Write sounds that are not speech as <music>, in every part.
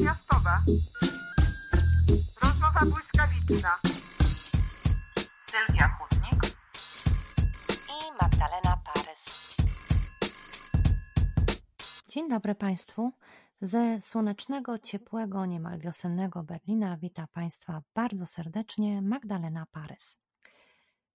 Międzymiastowa. Rozmowa błyskawiczna. Sylwia Chudnik i Magdalena Parys. Dzień dobry Państwu. Ze słonecznego, ciepłego, niemal wiosennego Berlina wita Państwa bardzo serdecznie Magdalena Parys.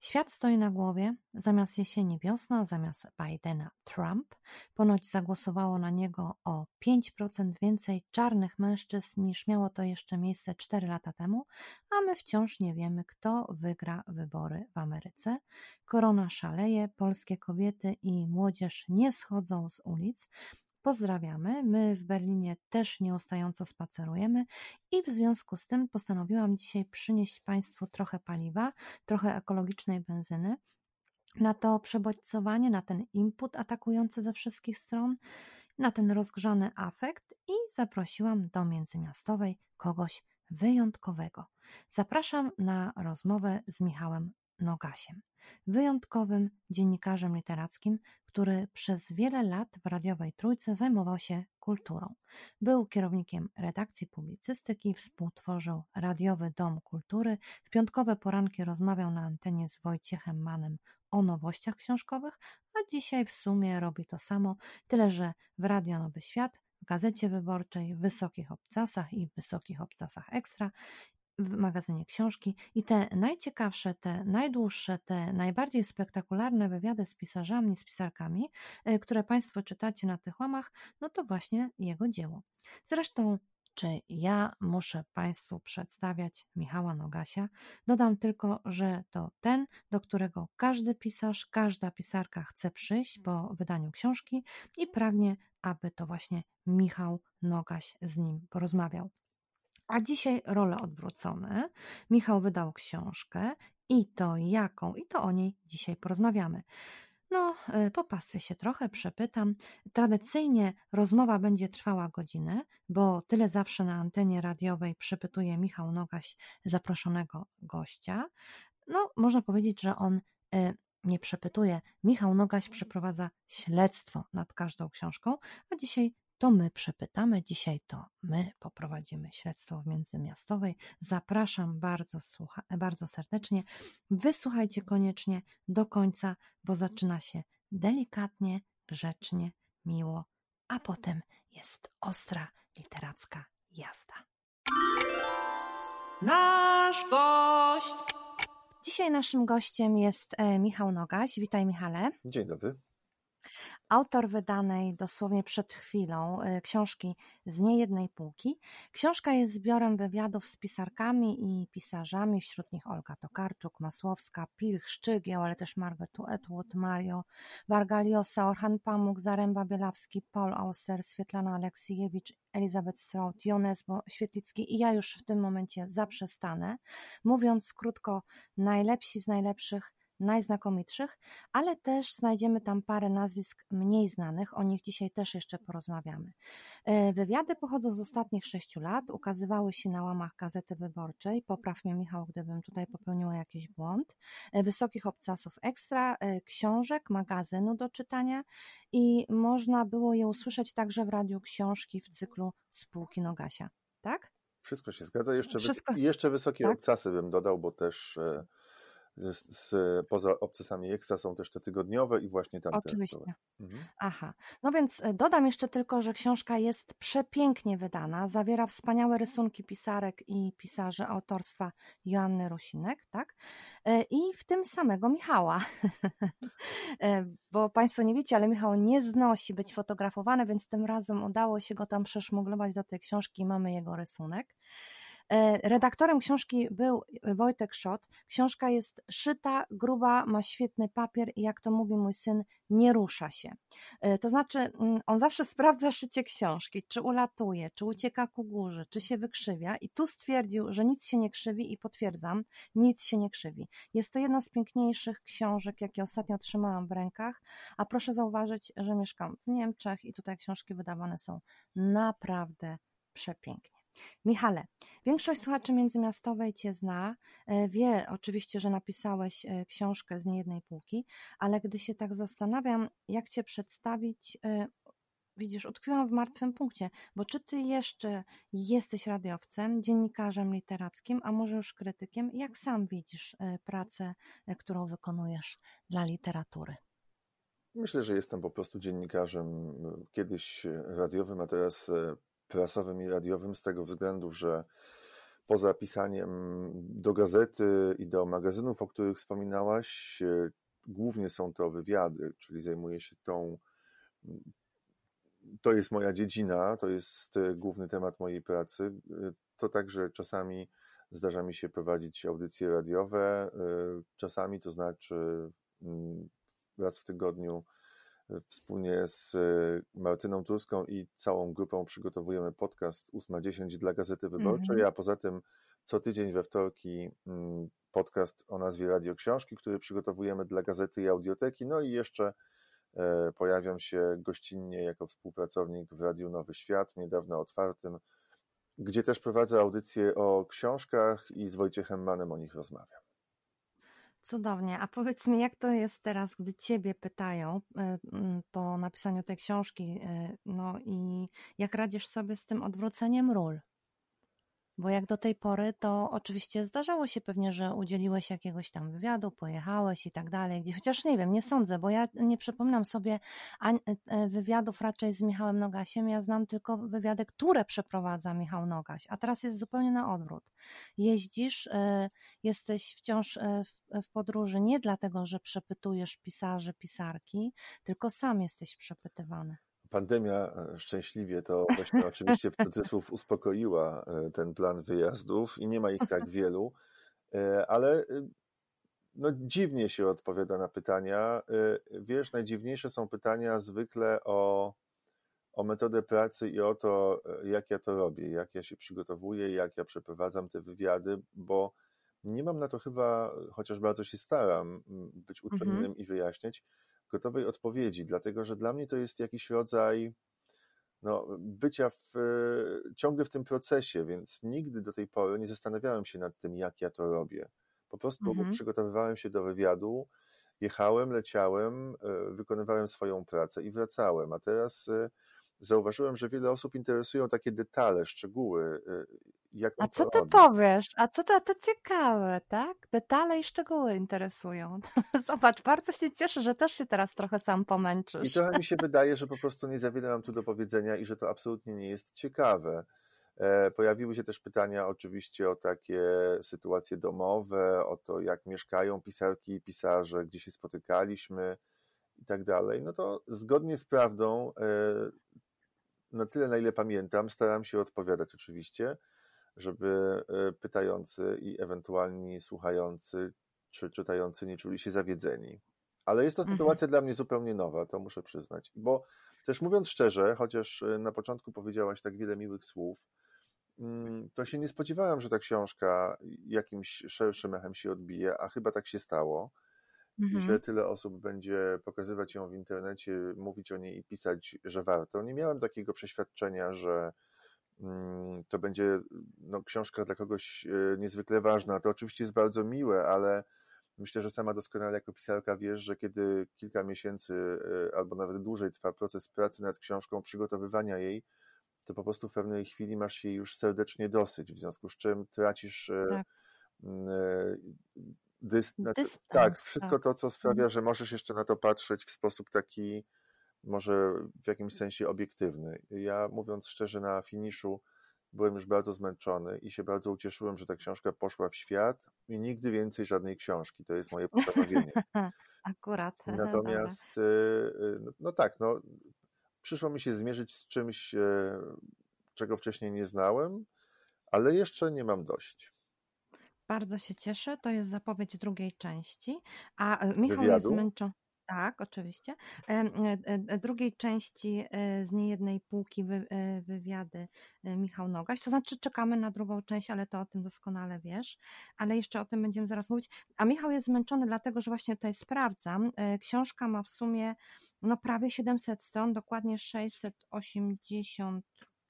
Świat stoi na głowie, zamiast jesieni wiosna, zamiast Bidena Trump. Ponoć zagłosowało na niego o 5% więcej czarnych mężczyzn niż miało to jeszcze miejsce 4 lata temu, a my wciąż nie wiemy, kto wygra wybory w Ameryce. Korona szaleje, polskie kobiety i młodzież nie schodzą z ulic, Pozdrawiamy. My w Berlinie też nieustająco spacerujemy i w związku z tym postanowiłam dzisiaj przynieść Państwu trochę paliwa, trochę ekologicznej benzyny na to przebodźcowanie, na ten input atakujący ze wszystkich stron, na ten rozgrzany afekt i zaprosiłam do międzymiastowej kogoś wyjątkowego. Zapraszam na rozmowę z Michałem Nogasiem, wyjątkowym dziennikarzem literackim, który przez wiele lat w radiowej trójce zajmował się kulturą. Był kierownikiem redakcji publicystyki, współtworzył Radiowy Dom Kultury, w piątkowe poranki rozmawiał na antenie z Wojciechem Manem o nowościach książkowych, a dzisiaj w sumie robi to samo, tyle że w Radio Nowy Świat w Gazecie Wyborczej, w Wysokich Obcasach i Wysokich Obcasach Ekstra w magazynie książki i te najciekawsze, te najdłuższe, te najbardziej spektakularne wywiady z pisarzami, z pisarkami, e, które Państwo czytacie na tych łamach, no to właśnie jego dzieło. Zresztą czy ja muszę Państwu przedstawiać Michała Nogasia. Dodam tylko, że to ten, do którego każdy pisarz, każda pisarka chce przyjść po wydaniu książki i pragnie, aby to właśnie Michał Nogaś z nim porozmawiał. A dzisiaj role odwrócone. Michał wydał książkę i to jaką, i to o niej dzisiaj porozmawiamy. No, e, popastwię się trochę, przepytam. Tradycyjnie rozmowa będzie trwała godzinę, bo tyle zawsze na antenie radiowej przepytuje Michał Nogaś zaproszonego gościa. No, można powiedzieć, że on e, nie przepytuje. Michał Nogaś przeprowadza śledztwo nad każdą książką, a dzisiaj to my przepytamy. Dzisiaj to my poprowadzimy śledztwo w międzymiastowej. Zapraszam bardzo, słucha, bardzo serdecznie. Wysłuchajcie koniecznie do końca, bo zaczyna się delikatnie, grzecznie, miło, a potem jest ostra literacka jazda. Nasz gość. Dzisiaj naszym gościem jest e, Michał Nogaś. Witaj, Michale. Dzień dobry autor wydanej dosłownie przed chwilą y, książki z niejednej półki. Książka jest zbiorem wywiadów z pisarkami i pisarzami, wśród nich Olga Tokarczuk, Masłowska, Pilch, Szczygieł, ale też Margaret Atwood, Mario Vargaliosa, Orhan Pamuk, Zaręba Bielawski, Paul Auster, Swietlana Aleksijewicz, Elizabeth Strout, Jonesbo Świetlicki i ja już w tym momencie zaprzestanę, mówiąc krótko, najlepsi z najlepszych najznakomitszych, ale też znajdziemy tam parę nazwisk mniej znanych, o nich dzisiaj też jeszcze porozmawiamy. E, wywiady pochodzą z ostatnich sześciu lat, ukazywały się na łamach Gazety Wyborczej, popraw mnie Michał, gdybym tutaj popełniła jakiś błąd, e, Wysokich Obcasów Ekstra, e, książek, magazynu do czytania i można było je usłyszeć także w Radiu Książki w cyklu Spółki Nogasia, tak? Wszystko się zgadza. Jeszcze, Wszystko... jeszcze Wysokie tak? Obcasy bym dodał, bo też z, poza obcasami ekstra są też te tygodniowe i właśnie tam. Oczywiście. Mhm. Aha. No więc e, dodam jeszcze tylko, że książka jest przepięknie wydana. Zawiera wspaniałe rysunki pisarek i pisarzy autorstwa Joanny Rusinek, tak? E, I w tym samego Michała. <laughs> E, bo Państwo nie wiecie, ale Michał nie znosi być fotografowany, więc tym razem udało się go tam przeszmuglować do tej książki i mamy jego rysunek. E, redaktorem książki był Wojtek Szot. Książka jest szyta, gruba, ma świetny papier i jak to mówi mój syn, nie rusza się. E, to znaczy, mm, on zawsze <laughs> sprawdza szycie książki, czy ulatuje, czy ucieka ku górze, czy się wykrzywia i tu stwierdził, że nic się nie krzywi i potwierdzam, nic się nie krzywi. Jest to jedna z piękniejszych książek, jakie ostatnio trzymałam w rękach, a proszę zauważyć, że mieszkam w Niemczech i tutaj książki wydawane są naprawdę przepięknie. Michale, większość słuchaczy międzymiastowej Cię zna, e, wie oczywiście, że napisałeś e, książkę z niejednej półki, ale gdy się tak zastanawiam, jak Cię przedstawić, e, widzisz, utkwiłam w martwym punkcie, bo czy ty jeszcze jesteś radiowcem, dziennikarzem literackim, a może już krytykiem? Jak sam widzisz pracę, którą wykonujesz dla literatury? Myślę, że jestem po prostu dziennikarzem kiedyś radiowym, a teraz prasowym i radiowym z tego względu, że poza pisaniem do gazety i do magazynów, o których wspominałaś, głównie są to wywiady, czyli zajmuję się tą. To jest moja dziedzina, to jest e, główny temat mojej pracy. E, to także czasami zdarza mi się prowadzić audycje radiowe, e, czasami to znaczy mm, raz w tygodniu wspólnie z Martyną Turską i całą grupą przygotowujemy podcast 8.10 dla Gazety Wyborczej, mm -hmm. a poza tym co tydzień we wtorki mm, podcast o nazwie Radio Książki, który przygotowujemy dla Gazety i Audioteki, no i jeszcze e, pojawiam się gościnnie jako współpracownik w Radiu Nowy Świat, niedawno otwartym, gdzie też prowadzę audycję o książkach i z Wojciechem Manem o nich rozmawiam. Cudownie. A powiedz mi, jak to jest teraz, gdy ciebie pytają e, po napisaniu tej książki, e, no i jak radzisz sobie z tym odwróceniem ról? Bo jak do tej pory, to oczywiście zdarzało się pewnie, że udzieliłeś jakiegoś tam wywiadu, pojechałeś i tak dalej, gdzieś, chociaż nie wiem, nie sądzę, bo ja nie przypominam sobie e, wywiadów raczej z Michałem Nogasiem, ja znam tylko wywiady, które przeprowadza Michał Nogaś, a teraz jest zupełnie na odwrót. Jeździsz, e, jesteś wciąż e, w podróży nie dlatego, że przepytujesz pisarzy, pisarki, tylko sam jesteś przepytywany pandemia e, szczęśliwie to właśnie oczywiście w cudzysłów uspokoiła e, ten plan wyjazdów i nie ma ich tak <laughs> wielu, e, ale no dziwnie się odpowiada na pytania. Wiesz, najdziwniejsze są pytania zwykle o, o metodę pracy i o to, jak ja to robię, jak ja się przygotowuję, jak ja przeprowadzam te wywiady, bo nie mam na to chyba, chociaż bardzo się staram być mhm. i wyjaśniać, gotowej odpowiedzi, dlatego że dla mnie to jest jakiś rodzaj no, bycia w, ciągle w tym procesie, więc nigdy do tej pory nie zastanawiałem się nad tym, jak ja to robię. Po prostu mhm. przygotowywałem się do wywiadu, jechałem, leciałem, e, wykonywałem swoją pracę i wracałem. A teraz e, zauważyłem, że wiele osób interesują takie detale, szczegóły. Y, A co ty robi. powiesz? A co to, to ciekawe, tak? Detale i szczegóły interesują. <laughs> Zobacz, bardzo się cieszę, że też się teraz trochę sam pomęczysz. I trochę mi się <laughs> wydaje, że po prostu nie za wiele mam tu do powiedzenia i że to absolutnie nie jest ciekawe. E, pojawiły się też pytania oczywiście o takie sytuacje domowe, o to, jak mieszkają pisarki i pisarze, gdzie się spotykaliśmy i tak dalej. No to zgodnie z prawdą e, na tyle, na ile pamiętam, staram się odpowiadać oczywiście, żeby e, pytający i ewentualni słuchający czy czytający nie czuli się zawiedzeni. Ale jest to mhm. sytuacja mhm. dla mnie zupełnie nowa, to muszę przyznać. Bo też mówiąc szczerze, chociaż e, na początku powiedziałaś tak wiele miłych słów, mm, to się nie spodziewałem, że ta książka jakimś szerszym echem się odbije, a chyba tak się stało mhm. że tyle osób będzie pokazywać ją w internecie, mówić o niej i pisać, że warto. Nie miałem takiego przeświadczenia, że mm, to będzie no, książka dla kogoś e, niezwykle ważna. To oczywiście jest bardzo miłe, ale myślę, że sama doskonale jako pisarka wiesz, że kiedy kilka miesięcy e, albo nawet dłużej trwa proces pracy nad książką, przygotowywania jej, to po prostu w pewnej chwili masz jej już serdecznie dosyć, w związku z czym tracisz e, tak dys, Dystans, tak, wszystko tak. to, co sprawia, mhm. że możesz jeszcze na to patrzeć w sposób taki, może w jakimś sensie obiektywny. Ja mówiąc szczerze, na finiszu byłem już bardzo zmęczony i się bardzo ucieszyłem, że ta książka poszła w świat i nigdy więcej żadnej książki. To jest moje postanowienie. <laughs> Akurat. <laughs> Natomiast, y, y, no, no tak, no, przyszło mi się zmierzyć z czymś, y, czego wcześniej nie znałem, ale jeszcze nie mam dość. Bardzo się cieszę. To jest zapowiedź drugiej części. A e, Michał Wywiadu? jest zmęczony. Tak, oczywiście. E, e, drugiej części z niejednej półki wy, wywiady Michał Nogaś. To znaczy czekamy na drugą część, ale to o tym doskonale wiesz. Ale jeszcze o tym będziemy zaraz mówić. A Michał jest zmęczony dlatego, że właśnie tutaj sprawdzam. Książka ma w sumie no prawie 700 stron, dokładnie 680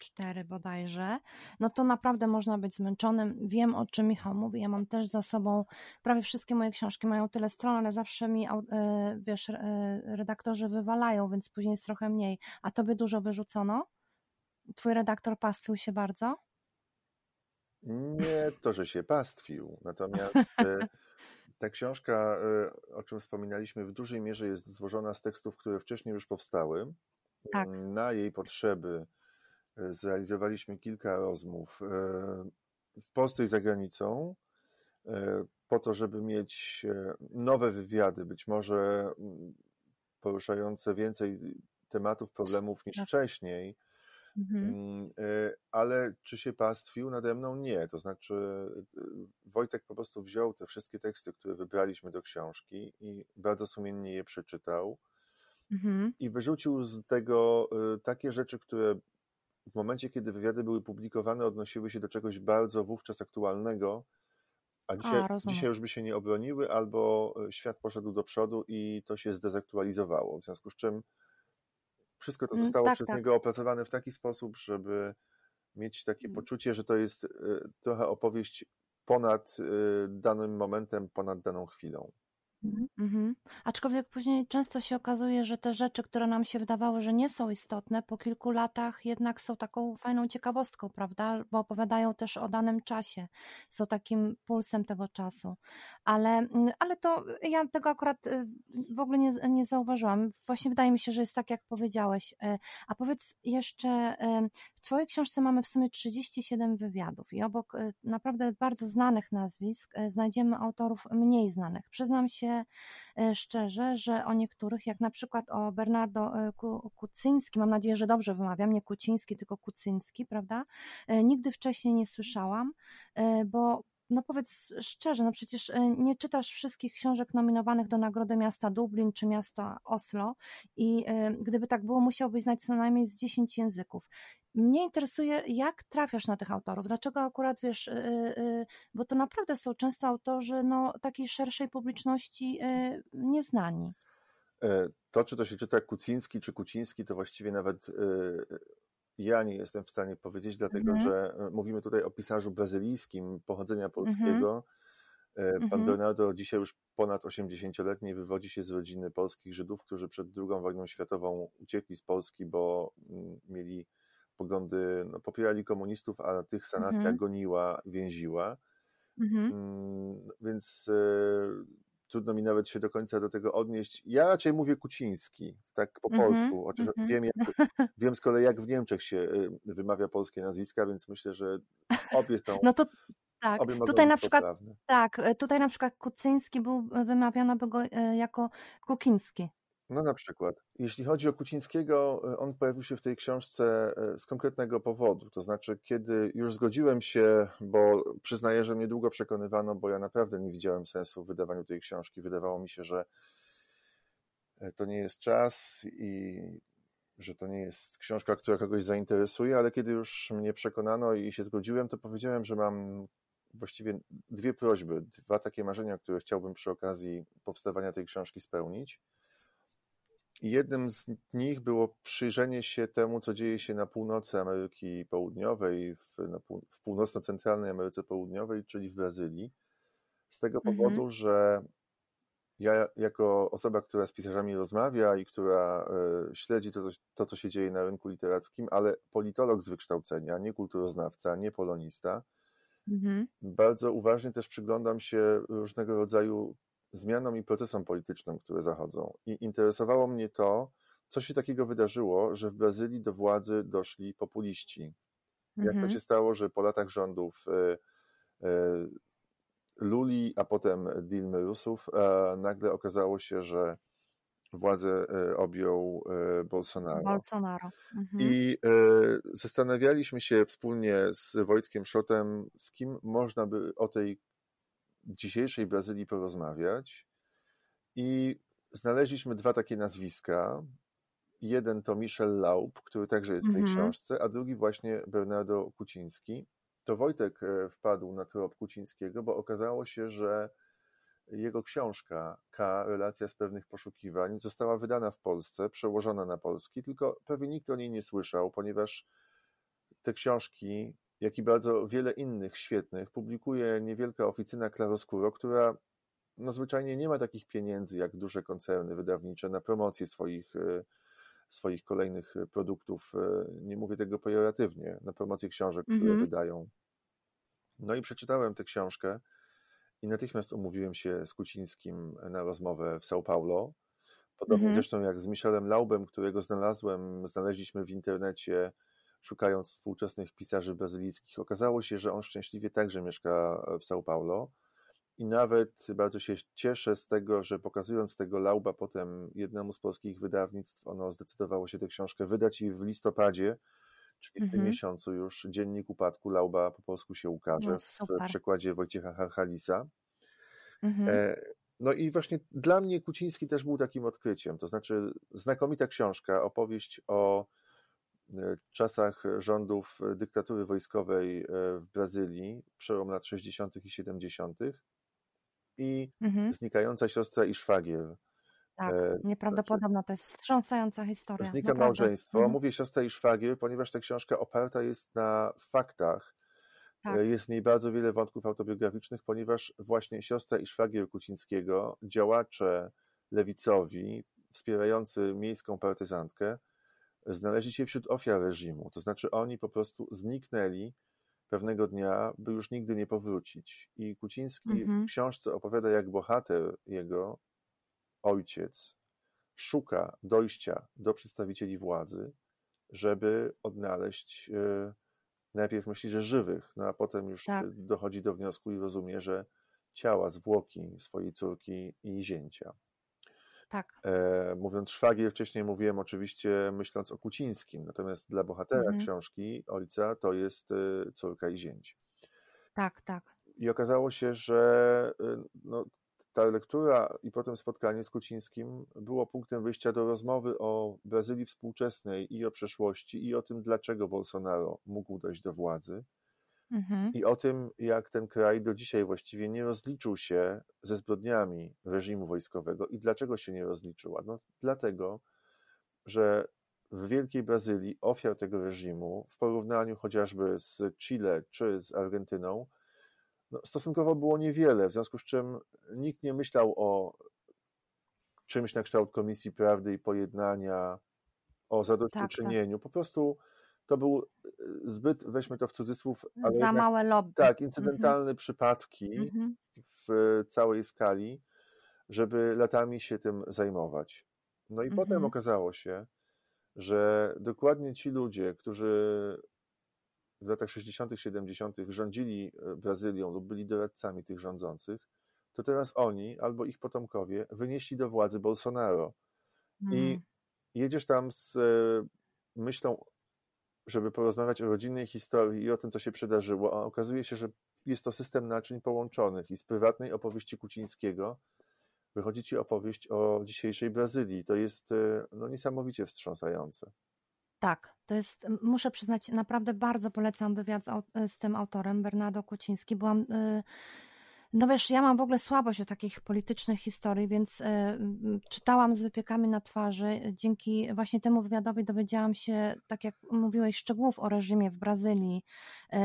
4 bodajże, no to naprawdę można być zmęczonym. Wiem, o czym Michał mówi. Ja mam też za sobą, prawie wszystkie moje książki mają tyle stron, ale zawsze mi, e, wiesz, e, redaktorzy wywalają, więc później jest trochę mniej. A tobie dużo wyrzucono? Twój redaktor pastwił się bardzo? Nie to, że się pastwił, natomiast <laughs> ta książka, o czym wspominaliśmy, w dużej mierze jest złożona z tekstów, które wcześniej już powstały. Tak. Na jej potrzeby zrealizowaliśmy kilka rozmów w Polsce i za granicą, po to, żeby mieć nowe wywiady, być może poruszające więcej tematów, problemów niż tak. wcześniej. Mhm. Mm, ale czy się pastwił nade mną? Nie. To znaczy, Wojtek po prostu wziął te wszystkie teksty, które wybraliśmy do książki i bardzo sumiennie je przeczytał. Mhm. I wyrzucił z tego takie rzeczy, które w momencie, kiedy wywiady były publikowane, odnosiły się do czegoś bardzo wówczas aktualnego, a dzisiaj, a, dzisiaj już by się nie obroniły, albo e, świat poszedł do przodu i to się zdezaktualizowało. W związku z czym wszystko to mm, zostało tak, przez tak. niego opracowane w taki sposób, żeby mieć takie mm. poczucie, że to jest e, trochę opowieść ponad e, danym momentem, ponad daną chwilą. Mhm, mhm. Aczkolwiek później często się okazuje, że te rzeczy, które nam się wydawały, że nie są istotne, po kilku latach jednak są taką fajną ciekawostką, prawda? Bo opowiadają też o danym czasie, są takim pulsem tego czasu. Ale, mm, ale to ja tego akurat y, w ogóle nie, nie zauważyłam. Właśnie wydaje mi się, że jest tak, jak powiedziałeś. Y, a powiedz jeszcze, y, w Twojej książce mamy w sumie 37 wywiadów i obok naprawdę bardzo znanych nazwisk znajdziemy autorów mniej znanych. Przyznam się, E, szczerze, że o niektórych, jak na przykład o Bernardo e, Kucyński, mam nadzieję, że dobrze wymawiam, nie Kuciński, tylko Kucyński, prawda? E, nigdy wcześniej nie słyszałam, bo no powiedz szczerze, no przecież nie czytasz wszystkich książek nominowanych do Nagrody Miasta Dublin czy Miasta Oslo i gdyby tak było, musiałbyś znać co najmniej z 10 języków. Mnie interesuje, jak trafiasz na tych autorów, dlaczego akurat wiesz, yy, bo to naprawdę są często autorzy no, takiej szerszej publiczności nieznani. E, to, czy to się czyta Kuciński czy Kuciński, to właściwie nawet ja nie jestem w stanie powiedzieć, dlatego mhm. że mówimy tutaj o pisarzu brazylijskim pochodzenia polskiego. Mhm. Pan mhm. Bernardo, dzisiaj już ponad 80-letni, wywodzi się z rodziny polskich Żydów, którzy przed II wojną światową uciekli z Polski, bo mm, mieli poglądy, no, popierali komunistów, a tych sanacja mhm. goniła, więziła. Mhm. Mm, więc e, trudno mi nawet się do końca do tego odnieść. Ja raczej mówię Kuciński, tak po mhm. polsku, chociaż wiem, jak, wiem z kolei jak w Niemczech się e, wymawia polskie nazwiska, więc myślę, że obie są... No to tak, tutaj na przykład tak, e, tutaj na przykład Kucyński był, wymawiano by go jako Kukiński. No na przykład. Jeśli chodzi o Kucińskiego, e, on pojawił się w tej książce e, z konkretnego powodu. To znaczy, kiedy już zgodziłem się, bo przyznaję, że mnie długo przekonywano, bo ja naprawdę nie widziałem sensu w wydawaniu tej książki. Wydawało mi się, że e, to nie jest czas i że to nie jest książka, która kogoś zainteresuje, ale kiedy już mnie przekonano i się zgodziłem, to powiedziałem, że mam właściwie dwie prośby, dwa takie marzenia, które chciałbym przy okazji powstawania tej książki spełnić. Jednym z nich było przyjrzenie się temu, co dzieje się na północy Ameryki Południowej, w, w północno-centralnej Ameryce Południowej, czyli w Brazylii. Z tego mhm. powodu, że ja, jako osoba, która z pisarzami rozmawia i która y, śledzi to, to, co się dzieje na rynku literackim, ale politolog z wykształcenia, nie kulturoznawca, nie polonista, mhm. bardzo uważnie też przyglądam się różnego rodzaju zmianom i procesom politycznym, które zachodzą. I interesowało mnie to, co się takiego wydarzyło, że w Brazylii do władzy doszli populiści. Jak to mhm. się stało, że po latach rządów e, e, Luli, a potem Dilmy Rusów, e, nagle okazało się, że władzę objął Bolsonaro. Bolsonaro. Mhm. I zastanawialiśmy się wspólnie z Wojtkiem Szotem, z kim można by o tej dzisiejszej Brazylii porozmawiać i znaleźliśmy dwa takie nazwiska. Jeden to Michel Laub, który także jest w tej mhm. książce, a drugi właśnie Bernardo Kuciński. To Wojtek e, wpadł na trop Kucińskiego, bo okazało się, że jego książka K, Relacja z pewnych poszukiwań, została wydana w Polsce, przełożona na polski, tylko pewnie nikt o niej nie słyszał, ponieważ te książki, jak i bardzo wiele innych świetnych, publikuje niewielka oficyna Claroscuro, która no zwyczajnie nie ma takich pieniędzy jak duże koncerny wydawnicze na promocję swoich, e, swoich kolejnych produktów. E, nie mówię tego pejoratywnie, na promocję książek, które mm -hmm. wydają. No i przeczytałem tę książkę i natychmiast umówiłem się z Kucińskim na rozmowę w São Paulo. Podobnie -hmm. zresztą jak z Michelem Laubem, którego znalazłem, znaleźliśmy w internecie, szukając współczesnych pisarzy brazylijskich. Okazało się, że on szczęśliwie także mieszka w São Paulo. I nawet bardzo się cieszę z tego, że pokazując tego Lauba potem jednemu z polskich wydawnictw, ono zdecydowało się tę książkę wydać i w listopadzie, czyli w tym mhm. miesiącu już Dziennik Upadku Lauba po polsku się ukaże no, w przekładzie Wojciecha Harchalisa. Mhm. E, no i właśnie dla mnie Kuciński też był takim odkryciem, to znaczy znakomita książka, opowieść o czasach rządów dyktatury wojskowej e, w Brazylii, przełom lat 60. i 70 i mhm. znikająca siostra i szwagier. Tak, e, znaczy nieprawdopodobna, to jest wstrząsająca historia. Znika naprawdę. małżeństwo. Mhm. Mówię siostra i szwagier, ponieważ ta książka oparta jest na faktach. E, tak. Jest w niej bardzo wiele wątków autobiograficznych, ponieważ właśnie siostra i szwagier Kucińskiego, działacze lewicowi, wspierający miejską partyzantkę, znaleźli się wśród ofiar reżimu. To znaczy oni po prostu zniknęli pewnego dnia, by już nigdy nie powrócić. I Kuciński mhm. w książce opowiada, jak bohater jego, ojciec, szuka dojścia do przedstawicieli władzy, żeby odnaleźć, e, najpierw myśli, że żywych, no a potem już tak. dochodzi do wniosku i rozumie, że ciała, zwłoki swojej córki i zięcia. Tak. E, mówiąc szwagier, wcześniej mówiłem oczywiście myśląc o Kucińskim, natomiast dla bohatera mhm. książki, ojca, to jest y, córka i zięć. Tak, tak. I okazało się, że y, no, ta lektura i potem spotkanie z Kucińskim było punktem wyjścia do rozmowy o Brazylii współczesnej i o przeszłości, i o tym, dlaczego Bolsonaro mógł dojść do władzy. Mhm. I o tym, jak ten kraj do dzisiaj właściwie nie rozliczył się ze zbrodniami reżimu wojskowego i dlaczego się nie rozliczyła. No, dlatego, że w Wielkiej Brazylii ofiar tego reżimu, w porównaniu chociażby z Chile czy z Argentyną, no, stosunkowo było niewiele, w związku z czym nikt nie myślał o czymś na kształt Komisji Prawdy i Pojednania, o zadośćuczynieniu. Tak, tak. Po prostu to był e, zbyt, weźmy to w cudzysłów, ale za jednak, małe lobby. Tak, incydentalne mhm. przypadki mhm. w całej skali, żeby latami się tym zajmować. No i potem mhm. okazało się, że dokładnie ci ludzie, którzy w latach 60., 70. rządzili e, Brazylią lub byli doradcami tych rządzących, to teraz oni albo ich potomkowie wynieśli do władzy Bolsonaro. I mm. jedziesz tam z e, myślą żeby porozmawiać o rodzinnej historii i o tym, co się przydarzyło, a okazuje się, że jest to system naczyń połączonych i z prywatnej opowieści Kucińskiego wychodzi ci opowieść o dzisiejszej Brazylii. To jest e, no, niesamowicie wstrząsające. Tak, to jest, muszę przyznać, naprawdę bardzo polecam wywiad z, z tym autorem, Bernardo Kuciński. Byłam. Yy no wiesz, ja mam w ogóle słabość o takich politycznych historii, więc y, czytałam z wypiekami na twarzy. Dzięki właśnie temu wywiadowi dowiedziałam się, tak jak mówiłeś, szczegółów o reżimie w Brazylii y,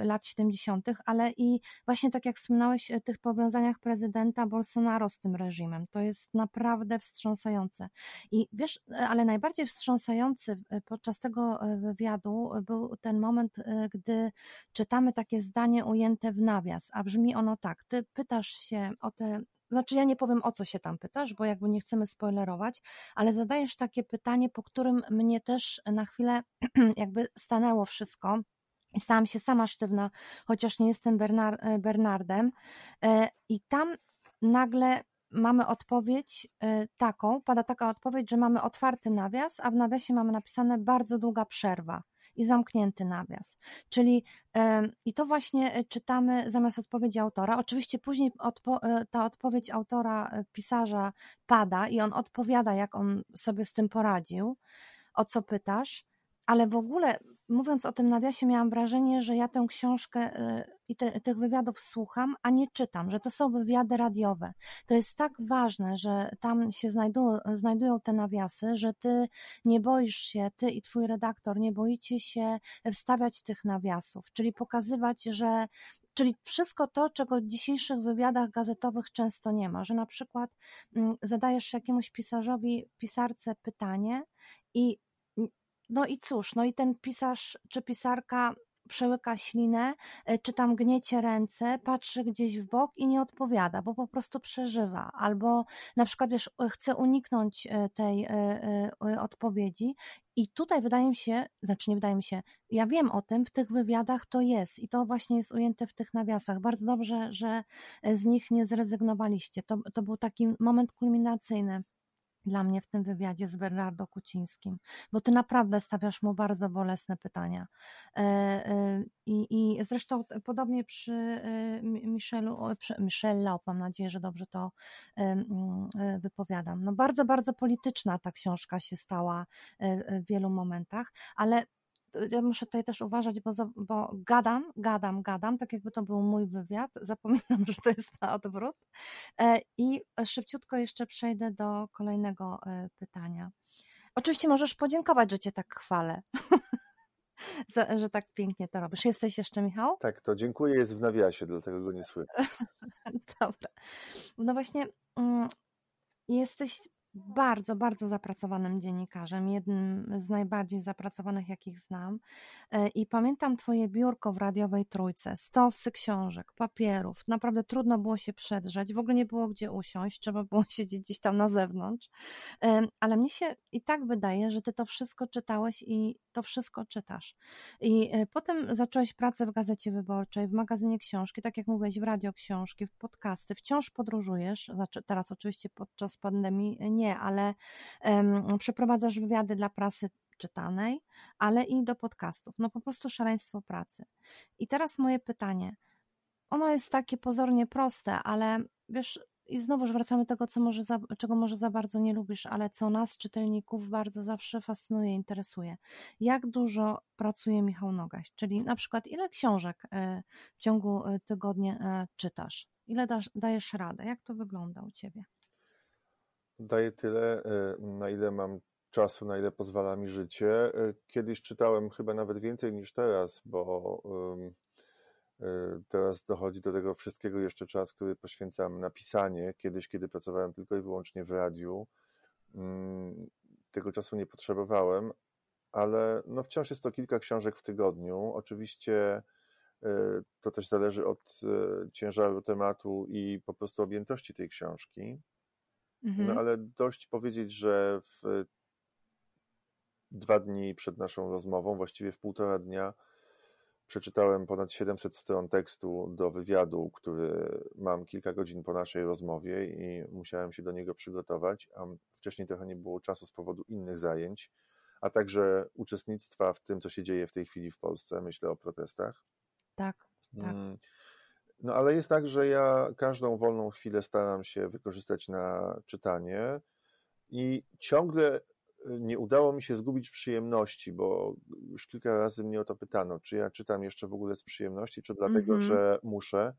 y, lat 70., ale i właśnie tak jak wspomniałeś, tych powiązaniach prezydenta Bolsonaro z tym reżimem. To jest naprawdę wstrząsające. I wiesz, ale najbardziej wstrząsający podczas tego wywiadu był ten moment, gdy czytamy takie zdanie ujęte w nawias, a brzmi ono tak tak, ty pytasz się o te znaczy, ja nie powiem o co się tam pytasz, bo jakby nie chcemy spoilerować, ale zadajesz takie pytanie, po którym mnie też na chwilę <clears throat> jakby stanęło wszystko. I stałam się sama sztywna, chociaż nie jestem Bernar e, Bernardem. E, I tam nagle mamy odpowiedź e, taką, pada taka odpowiedź, że mamy otwarty nawias, a w nawiasie mamy napisane bardzo długa przerwa i zamknięty nawias. Czyli i to właśnie e, czytamy zamiast odpowiedzi autora. Oczywiście później odpo e, ta odpowiedź autora, e, pisarza pada i on odpowiada, jak on sobie z tym poradził, o co pytasz, ale w ogóle mówiąc o tym nawiasie, miałam wrażenie, że ja tę książkę i te, tych wywiadów słucham, a nie czytam, że to są wywiady radiowe. To jest tak ważne, że tam się znajdują, znajdują te nawiasy, że ty nie boisz się, ty i twój redaktor nie boicie się wstawiać tych nawiasów, czyli pokazywać, że Czyli wszystko to, czego w dzisiejszych wywiadach gazetowych często nie ma, że na przykład mm, zadajesz jakiemuś pisarzowi, pisarce pytanie i no i cóż, no i ten pisarz czy pisarka przełyka ślinę, e, czy tam gniecie ręce, patrzy gdzieś w bok i nie odpowiada, bo po prostu przeżywa, albo na przykład wiesz, chce uniknąć e, tej e, odpowiedzi. I tutaj wydaje mi się, znaczy nie wydaje mi się, ja wiem o tym, w tych wywiadach to jest i to właśnie jest ujęte w tych nawiasach. Bardzo dobrze, że z nich nie zrezygnowaliście. To, to był taki moment kulminacyjny dla mnie w tym wywiadzie z Bernardo Kucińskim, bo ty naprawdę stawiasz mu bardzo bolesne pytania. E, e, I, i zresztą podobnie przy e, Michelu, przy Michelle mam nadzieję, że dobrze to wypowiadam. No bardzo, bardzo polityczna ta książka się stała w wielu momentach, ale ja muszę tutaj też uważać, bo, bo gadam, gadam, gadam, tak jakby to był mój wywiad, <laughs> zapominam, że to jest na odwrót. E, I szybciutko jeszcze przejdę do kolejnego e, pytania. Oczywiście możesz podziękować, że cię tak chwalę. <laughs> że tak pięknie to robisz. Jesteś jeszcze, Michał? Tak, to dziękuję, jest w nawiasie, dlatego go nie słyszę. <laughs> Dobra. No właśnie, mm, jesteś bardzo, bardzo zapracowanym dziennikarzem, jednym z najbardziej zapracowanych, jakich znam. E, I pamiętam Twoje biurko w radiowej trójce, stosy książek, papierów. Naprawdę trudno było się przedrzeć, w ogóle nie było gdzie usiąść, trzeba było <laughs> siedzieć gdzieś tam na zewnątrz. E, ale mnie się i tak wydaje, że Ty to wszystko czytałeś i to wszystko czytasz. I e, potem zacząłeś pracę w Gazecie Wyborczej, w magazynie książki, tak jak mówiłeś, w radio książki, w podcasty, wciąż podróżujesz, znaczy teraz oczywiście podczas pandemii nie, ale um, przeprowadzasz wywiady dla prasy czytanej, ale i do podcastów. No po prostu szaleństwo pracy. I teraz moje pytanie. Ono jest takie pozornie proste, ale wiesz, i znowuż wracamy do tego, co może za, czego może za bardzo nie lubisz, ale co nas, czytelników, bardzo zawsze fascynuje, interesuje. Jak dużo pracuje Michał Nogaś? Czyli na przykład ile książek e, w ciągu e, tygodnia e, czytasz? Ile dasz, dajesz radę? Jak to wygląda u Ciebie? Daję tyle, na ile mam czasu, na ile pozwala mi życie. Kiedyś czytałem chyba nawet więcej niż teraz, bo Y, teraz dochodzi do tego wszystkiego jeszcze czas, który poświęcam na pisanie. Kiedyś, kiedy pracowałem tylko i wyłącznie w radiu, mm, tego czasu nie potrzebowałem, ale no wciąż jest to kilka książek w tygodniu. Oczywiście y, to też zależy od y, ciężaru tematu i po prostu objętości tej książki. No mhm. ale dość powiedzieć, że w dwa dni przed naszą rozmową, właściwie w półtora dnia, Przeczytałem ponad 700 stron tekstu do wywiadu, który mam kilka godzin po naszej rozmowie i musiałem się do niego przygotować, a wcześniej trochę nie było czasu z powodu innych zajęć, a także uczestnictwa w tym, co się dzieje w tej chwili w Polsce. Myślę o protestach. Tak, tak. No ale jest tak, że ja każdą wolną chwilę staram się wykorzystać na czytanie i ciągle nie udało mi się zgubić przyjemności, bo już kilka razy mnie o to pytano, czy ja czytam jeszcze w ogóle z przyjemności, czy dlatego, mm -hmm. że muszę.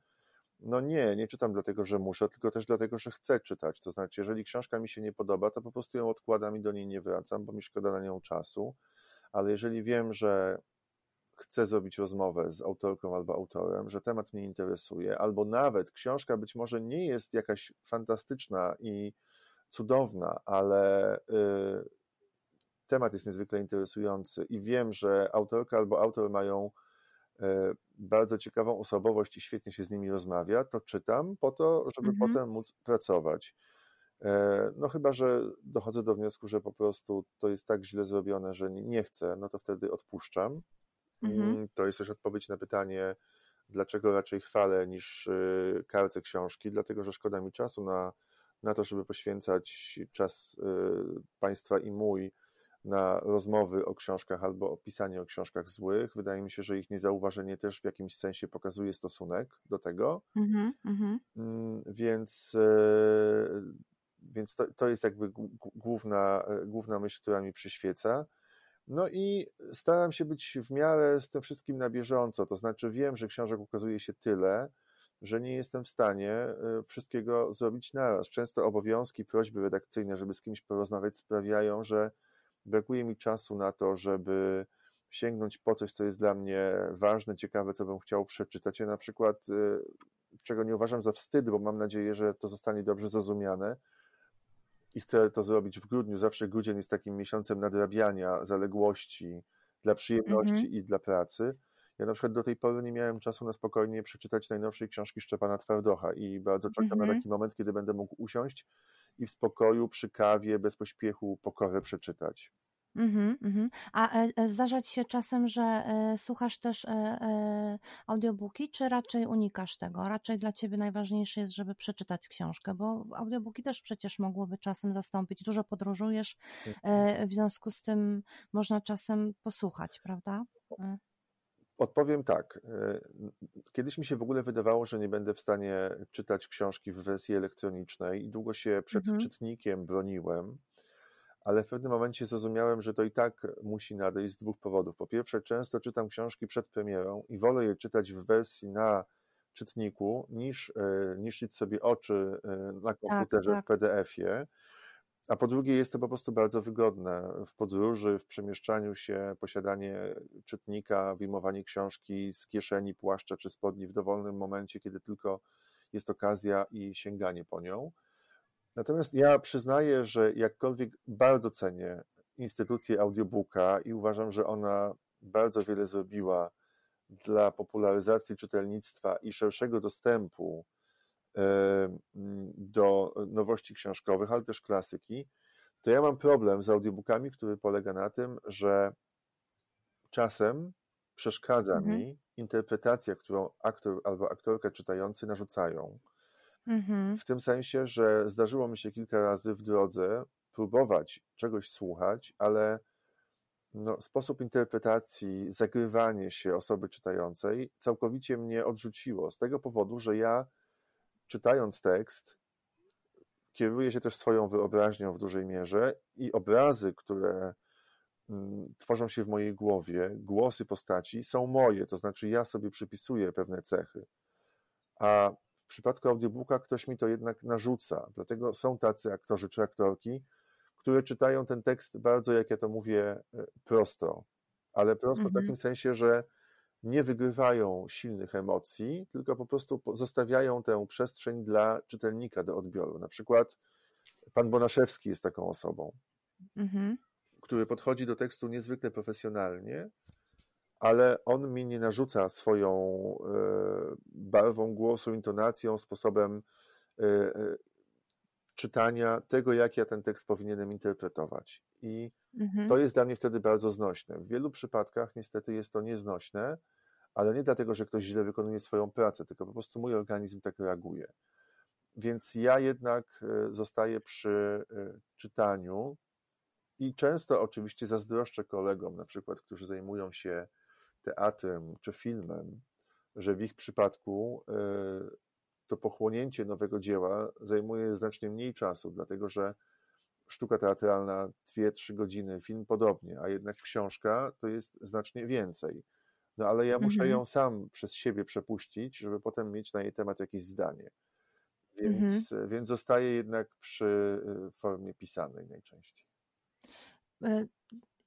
No nie, nie czytam dlatego, że muszę, tylko też dlatego, że chcę czytać. To znaczy, jeżeli książka mi się nie podoba, to po prostu ją odkładam i do niej nie wracam, bo mi szkoda na nią czasu. Ale jeżeli wiem, że chcę zrobić rozmowę z autorką albo autorem, że temat mnie interesuje, albo nawet książka być może nie jest jakaś fantastyczna i cudowna, ale y, temat jest niezwykle interesujący i wiem, że autorka albo autor mają e, bardzo ciekawą osobowość i świetnie się z nimi rozmawia, to czytam po to, żeby mhm. potem móc pracować. E, no chyba, że dochodzę do wniosku, że po prostu to jest tak źle zrobione, że nie chcę, no to wtedy odpuszczam. Mhm. Mm, to jest też odpowiedź na pytanie, dlaczego raczej chwalę niż y, karcę książki, dlatego że szkoda mi czasu na, na to, żeby poświęcać czas y, Państwa i mój na rozmowy o książkach albo o pisanie o książkach złych. Wydaje mi się, że ich niezauważenie też w jakimś sensie pokazuje stosunek do tego. Mm -hmm. Więc, e, więc to, to jest jakby główna, główna myśl, która mi przyświeca. No i staram się być w miarę z tym wszystkim na bieżąco. To znaczy, wiem, że książek ukazuje się tyle, że nie jestem w stanie y, wszystkiego zrobić naraz. Często obowiązki, prośby redakcyjne, żeby z kimś porozmawiać, sprawiają, że brakuje mi czasu na to, żeby sięgnąć po coś, co jest dla mnie ważne, ciekawe, co bym chciał przeczytać. Ja na przykład, y, czego nie uważam za wstyd, bo mam nadzieję, że to zostanie dobrze zrozumiane i chcę to zrobić w grudniu. Zawsze grudzień jest takim miesiącem nadrabiania zaległości dla przyjemności mm -hmm. i dla pracy. Ja na przykład do tej pory nie miałem czasu na spokojnie przeczytać najnowszej książki Szczepana Twardocha i bardzo czekam mm -hmm. na mhm. taki moment, kiedy będę mógł usiąść i w spokoju, przy kawie, bez pośpiechu pokorę przeczytać. Mhm, mhm. A e, e, zdarza ci się czasem, że e, słuchasz też audiobooki, czy raczej unikasz tego? Raczej dla ciebie najważniejsze jest, żeby przeczytać książkę, bo audiobooki też przecież mogłyby czasem zastąpić. Dużo podróżujesz, w związku z tym można czasem posłuchać, prawda? Odpowiem tak. Kiedyś mi się w ogóle wydawało, że nie będę w stanie czytać książki w wersji elektronicznej i długo się przed mhm. czytnikiem broniłem ale w pewnym momencie zrozumiałem, że to i tak musi nadejść z dwóch powodów. Po pierwsze, często czytam książki przed premierą i wolę je czytać w wersji na czytniku, niż e, niszczyć sobie oczy e, na tak, komputerze tak, tak. w PDF-ie. A po drugie, jest to po prostu bardzo wygodne w podróży, w przemieszczaniu się, posiadanie czytnika, wyjmowanie książki z kieszeni, płaszcza czy spodni w dowolnym momencie, kiedy tylko jest okazja i sięganie po nią. Natomiast ja przyznaję, że jakkolwiek bardzo cenię instytucję audiobooka i uważam, że ona bardzo wiele zrobiła dla popularyzacji czytelnictwa i szerszego dostępu do nowości książkowych, ale też klasyki, to ja mam problem z audiobookami, który polega na tym, że czasem przeszkadza mhm. mi interpretacja, którą aktor albo aktorka czytający narzucają. Mhm. W tym sensie, że zdarzyło mi się kilka razy w drodze próbować czegoś słuchać, ale no, sposób interpretacji, zagrywanie się osoby czytającej całkowicie mnie odrzuciło. Z tego powodu, że ja czytając tekst, kieruję się też swoją wyobraźnią w dużej mierze i obrazy, które mm, tworzą się w mojej głowie, głosy postaci są moje, to znaczy ja sobie przypisuję pewne cechy. A w przypadku audiobooka ktoś mi to jednak narzuca, dlatego są tacy aktorzy czy aktorki, które czytają ten tekst bardzo, jak ja to mówię, e, prosto, ale prosto mhm. w takim sensie, że nie wygrywają silnych emocji, tylko po prostu zostawiają tę przestrzeń dla czytelnika do odbioru. Na przykład pan Bonaszewski jest taką osobą, mhm. który podchodzi do tekstu niezwykle profesjonalnie, ale on mi nie narzuca swoją e, barwą głosu, intonacją, sposobem e, e, czytania tego, jak ja ten tekst powinienem interpretować. I mhm. to jest dla mnie wtedy bardzo znośne. W wielu przypadkach niestety jest to nieznośne, ale nie dlatego, że ktoś źle wykonuje swoją pracę, tylko po prostu mój organizm tak reaguje. Więc ja jednak zostaję przy czytaniu i często oczywiście zazdroszczę kolegom, na przykład, którzy zajmują się teatrem czy filmem, że w ich przypadku e, to pochłonięcie nowego dzieła zajmuje znacznie mniej czasu, dlatego że sztuka teatralna 2-3 godziny, film podobnie, a jednak książka to jest znacznie więcej. No ale ja muszę mhm. ją sam przez siebie przepuścić, żeby potem mieć na jej temat jakieś zdanie. Więc, mhm. więc zostaję jednak przy e, formie pisanej najczęściej.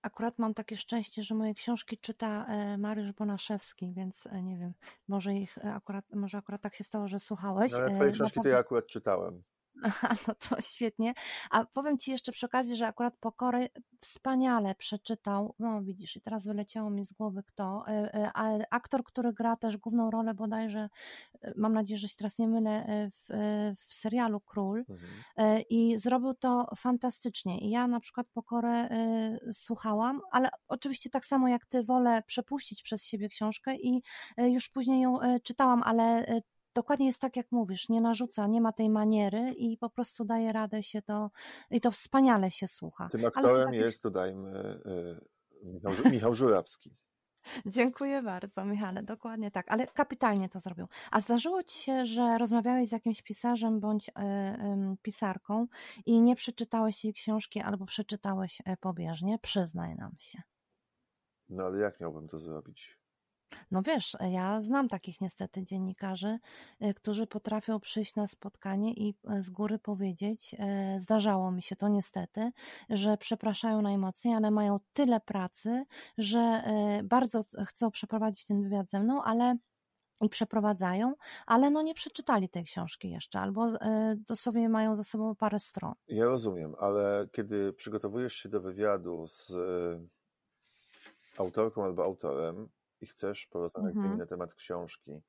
Akurat mam takie szczęście, że moje książki czyta e, Mariusz Bonaszewski, więc e, nie wiem, może ich e, akurat, może akurat tak się stało, że słuchałeś. No, ale twoje książki to ja akurat czytałem. <laughs> No to świetnie. A powiem Ci jeszcze przy okazji, że akurat Pokory wspaniale przeczytał, no widzisz, i teraz wyleciało mi z głowy kto, e, e, aktor, który gra też główną rolę bodajże, e, mam nadzieję, że się teraz nie mylę, w, w serialu Król mhm. i zrobił to fantastycznie. I ja na przykład Pokorę słuchałam, ale oczywiście tak samo jak Ty wolę przepuścić przez siebie książkę i już później ją czytałam, ale dokładnie jest tak, jak mówisz, nie narzuca, nie ma tej maniery i po prostu daje radę się to, i to wspaniale się słucha. Tym aktorem jest, dodajmy, y, Michał, Michał Żurawski. <laughs> Dziękuję bardzo, Michale, dokładnie tak, ale kapitalnie to zrobił. A zdarzyło ci się, że rozmawiałeś z jakimś pisarzem bądź y, y, pisarką i nie przeczytałeś jej książki albo przeczytałeś e, pobieżnie? Przyznaj nam się. No ale jak miałbym to zrobić? No wiesz, ja znam takich niestety dziennikarzy, y, którzy potrafią przyjść na spotkanie i y, z góry powiedzieć, zdarzało mi się to niestety, że przepraszają najmocniej, ale mają tyle pracy, że bardzo chcą przeprowadzić ten wywiad ze mną, ale i przeprowadzają, ale no nie przeczytali tej książki jeszcze, albo dosłownie mają za sobą parę stron. Ja rozumiem, ale kiedy przygotowujesz się do wywiadu z autorką albo autorem, i chcesz porozmawiać mhm. z nimi na temat książki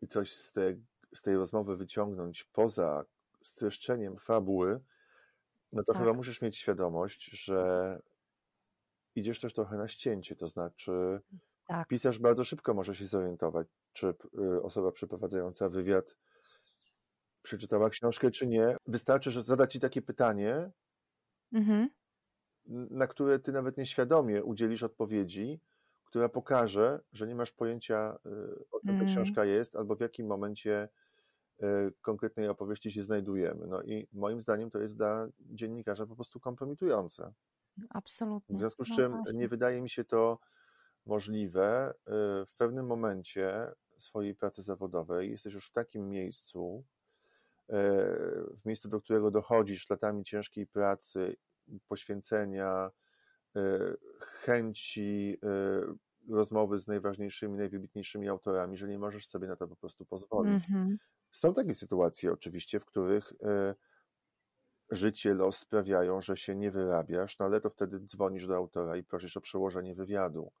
i coś z tej, z tej rozmowy wyciągnąć poza streszczeniem fabuły, no to tak. chyba musisz mieć świadomość, że idziesz też trochę na ścięcie, to znaczy tak. pisarz bardzo szybko może się zorientować, czy y, osoba przeprowadzająca wywiad przeczytała książkę, czy nie. Wystarczy, że zadać ci takie pytanie, mhm. na które ty nawet nieświadomie udzielisz odpowiedzi, która pokaże, że nie masz pojęcia, y, o czym ta mm. książka jest, albo w jakim momencie y, konkretnej opowieści się znajdujemy. No i moim zdaniem to jest dla dziennikarza po prostu kompromitujące. Absolutnie. W związku z no czym no nie wydaje mi się to możliwe. Y, w pewnym momencie swojej pracy zawodowej jesteś już w takim miejscu, w miejscu, do którego dochodzisz latami ciężkiej pracy, poświęcenia, chęci rozmowy z najważniejszymi, najwybitniejszymi autorami, że nie możesz sobie na to po prostu pozwolić. Mm-hmm. Są takie sytuacje oczywiście, w których życie, los sprawiają, że się nie wyrabiasz, no ale to wtedy dzwonisz do autora i prosisz o przełożenie wywiadu.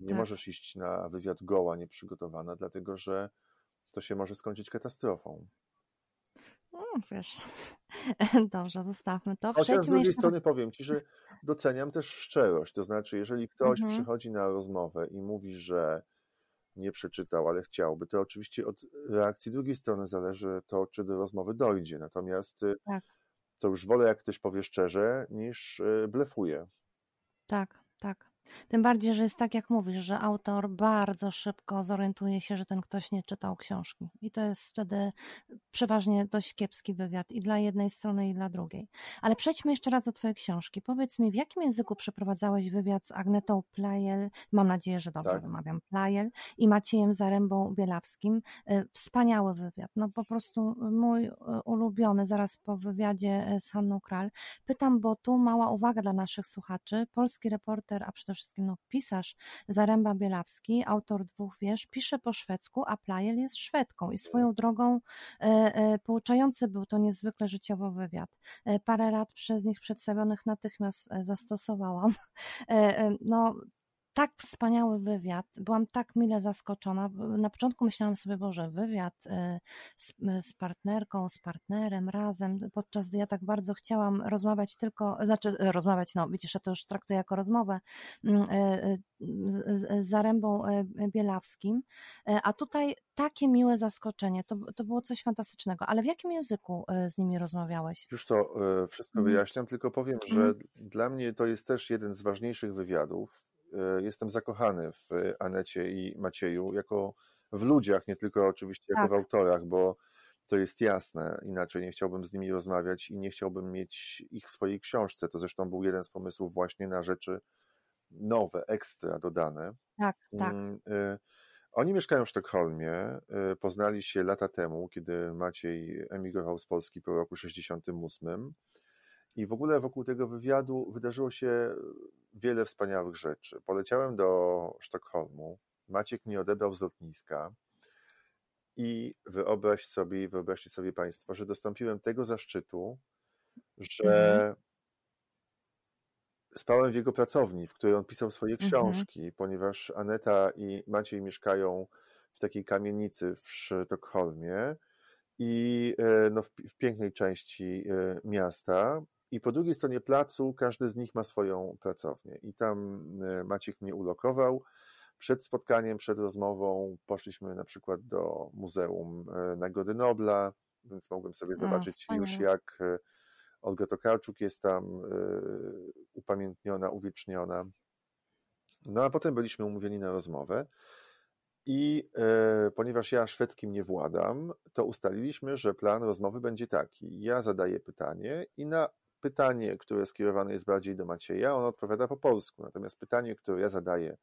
Nie tak. możesz iść na wywiad goła, nieprzygotowana, dlatego że to się może skończyć katastrofą. No, wiesz, <laughs> dobrze, zostawmy to. Chociaż z drugiej jeszcze... strony powiem Ci, że doceniam też szczerość, to znaczy jeżeli ktoś mhm. przychodzi na rozmowę i mówi, że nie przeczytał, ale chciałby, to oczywiście od reakcji drugiej strony zależy to, czy do rozmowy dojdzie. Natomiast y, tak. to już wolę, jak ktoś powie szczerze, niż y, blefuje. Tak, tak. Tym bardziej, że jest tak, jak mówisz, że autor bardzo szybko zorientuje się, że ten ktoś nie czytał książki. I to jest wtedy przeważnie dość kiepski wywiad i dla jednej strony, i dla drugiej. Ale przejdźmy jeszcze raz do Twojej książki. Powiedz mi, w jakim języku przeprowadzałeś wywiad z Agnetą Plajel, mam nadzieję, że dobrze tak. wymawiam, Plajel i Maciejem Zarębą Bielawskim. Y, wspaniały wywiad. No po prostu mój y, ulubiony, zaraz po wywiadzie y, z Hanną Kral. Pytam, bo tu mała uwaga dla naszych słuchaczy. Polski reporter, a przede wszystkim no, pisarz Zaręba Bielawski, autor dwóch wiersz, pisze po szwedzku, a Plajel jest Szwedką i swoją drogą e, e, pouczający był to niezwykle życiowo wywiad. E, parę rad przez nich przedstawionych natychmiast e, zastosowałam. <laughs> E, e, no, tak wspaniały wywiad. Byłam tak mile zaskoczona. Na początku myślałam sobie, Boże, wywiad y, z, y, z, partnerką, z partnerem razem, podczas gdy ja tak bardzo chciałam rozmawiać tylko, znaczy y, rozmawiać, no widzisz, ja to już traktuję jako rozmowę mm, z Zarębą Bielawskim, a tutaj takie miłe zaskoczenie, to, to było coś fantastycznego. Ale w jakim języku z nimi rozmawiałeś? Już to wszystko mhm. wyjaśniam, tylko powiem, że mm. dla mnie to jest też jeden z ważniejszych wywiadów, jestem zakochany w Anecie i Macieju, jako w ludziach, nie tylko oczywiście jako tak. w autorach, bo to jest jasne. Inaczej nie chciałbym z nimi rozmawiać i nie chciałbym mieć ich w swojej książce. To zresztą był jeden z pomysłów właśnie na rzeczy nowe, ekstra dodane. Tak, tak. Mm, e, oni mieszkają w Sztokholmie, e, poznali się lata temu, kiedy Maciej emigrował z Polski po roku 68. I w ogóle wokół tego wywiadu wydarzyło się wiele wspaniałych rzeczy. Poleciałem do Sztokholmu, Maciek mnie odebrał z lotniska i wyobraź sobie, wyobraźcie sobie Państwo, że dostąpiłem tego zaszczytu, że mhm. spałem w jego pracowni, w której on pisał swoje mhm. książki, ponieważ Aneta i Maciej mieszkają w takiej kamienicy w Sztokholmie i e, no, w, w pięknej części e, miasta i po drugiej stronie placu każdy z nich ma swoją pracownię. I tam e, Maciek mnie ulokował. Przed spotkaniem, przed rozmową poszliśmy na przykład do Muzeum e, Nagrody Nobla, więc mogłem sobie zobaczyć o, już jak e, Olga Tokarczuk jest tam upamiętniona, uwieczniona. No a potem byliśmy umówieni na rozmowę. I e, ponieważ ja szwedzkim nie władam, to ustaliliśmy, że plan rozmowy będzie taki. Ja zadaję pytanie i na pytanie, które skierowane jest bardziej do Macieja, on odpowiada po polsku. Natomiast pytanie, które ja zadaję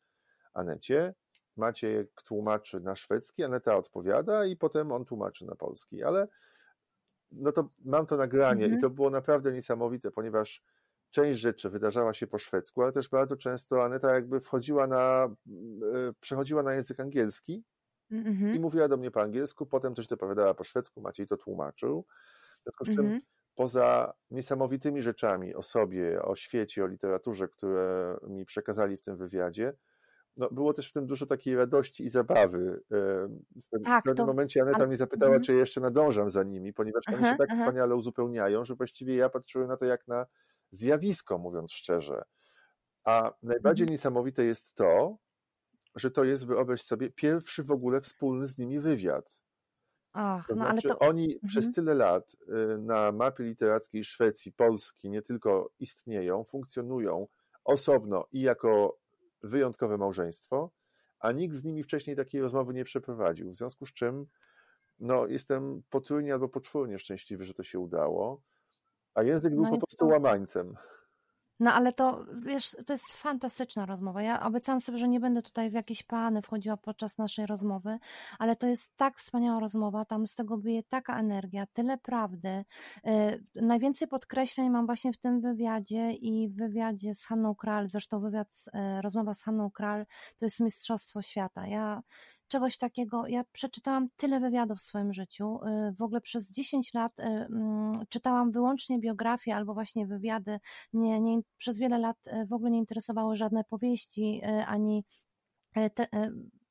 Anecie, Maciek tłumaczy na szwedzki, Aneta odpowiada i potem on tłumaczy na polski. Ale no to mam to nagranie mhm. i to było naprawdę niesamowite, ponieważ część rzeczy wydarzała się po szwedzku, ale też bardzo często Aneta jakby wchodziła na, e, przechodziła na język angielski mhm. i mówiła do mnie po angielsku, potem coś dopowiadała po szwedzku, Maciej to tłumaczył. W związku z czym mhm. Poza niesamowitymi rzeczami o sobie, o świecie, o literaturze, które mi przekazali w tym wywiadzie, no, było też w tym dużo takiej radości i zabawy. W, tak, pewnym to... momencie Aneta mnie zapytała, mhm. czy jeszcze nadążam za nimi, ponieważ oni się tak aha. wspaniale uzupełniają, że właściwie ja patrzyłem na to jak na zjawisko, mówiąc szczerze. A najbardziej mhm. niesamowite jest to, że to jest, wyobraź sobie, pierwszy w ogóle wspólny z nimi wywiad. Ach, to no znaczy, ale to... oni mhm. przez tyle lat y, na mapie literackiej Szwecji, Polski nie tylko istnieją, funkcjonują osobno i jako wyjątkowe małżeństwo, a nikt z nimi wcześniej takiej rozmowy nie przeprowadził. W związku z czym no, jestem potrójnie albo poczwórnie szczęśliwy, że to się udało, a język był no po prostu łamańcem. No ale to, wiesz, to jest fantastyczna rozmowa. Ja obiecałam sobie, że nie będę tutaj w jakieś plany wchodziła podczas naszej rozmowy, ale to jest tak wspaniała rozmowa, tam z tego bije taka energia, tyle prawdy. Yy, najwięcej podkreśleń mam właśnie w tym wywiadzie i w wywiadzie z Hanną Kral, zresztą wywiad, yy, rozmowa z Hanną Kral to jest mistrzostwo świata. Ja czegoś takiego. Ja przeczytałam tyle wywiadów w swoim życiu. Y, w ogóle przez 10 lat y, mm, czytałam wyłącznie biografię albo właśnie wywiady. Nie, nie, przez wiele lat y, w ogóle nie interesowały żadne powieści ani te,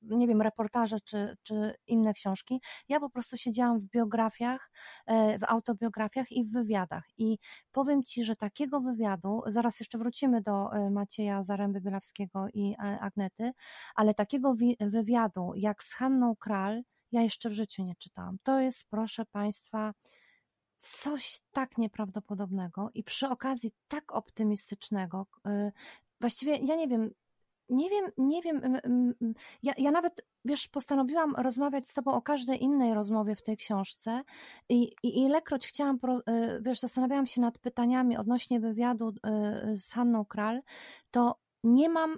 nie wiem, reportaże czy, czy inne książki. Ja po prostu siedziałam w biografiach, e, w autobiografiach i w wywiadach. I powiem Ci, że takiego wywiadu, zaraz jeszcze wrócimy do e, Macieja Zaręby Bielawskiego i e, Agnety, ale takiego wywiadu jak z Hanną Kral, ja jeszcze w życiu nie czytałam. To jest, proszę Państwa, coś tak nieprawdopodobnego i przy okazji tak optymistycznego. Właściwie ja nie wiem, nie wiem, nie wiem. Ja, ja nawet, wiesz, postanowiłam rozmawiać z Tobą o każdej innej rozmowie w tej książce i, i ilekroć chciałam, y, wiesz, zastanawiałam się nad pytaniami odnośnie wywiadu y, z Hanną Kral, to nie mam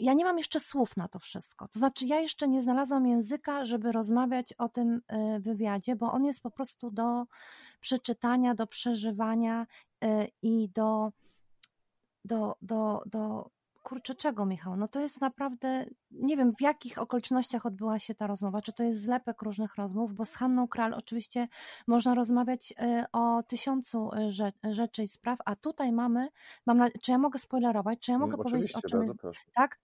ja nie mam jeszcze słów na to wszystko. To znaczy, ja jeszcze nie znalazłam języka, żeby rozmawiać o tym y, wywiadzie, bo on jest po prostu do przeczytania, do przeżywania i do, do, do, do kurczę, czego, Michał? No to jest naprawdę, nie wiem w jakich okolicznościach odbyła się ta rozmowa, czy to jest zlepek różnych rozmów, bo z Hanną Kral oczywiście można rozmawiać e, o tysiącu e, rzeczy i spraw, a tutaj mamy, mam na, czy ja mogę spoilerować, czy ja mogę no, powiedzieć o czym tak?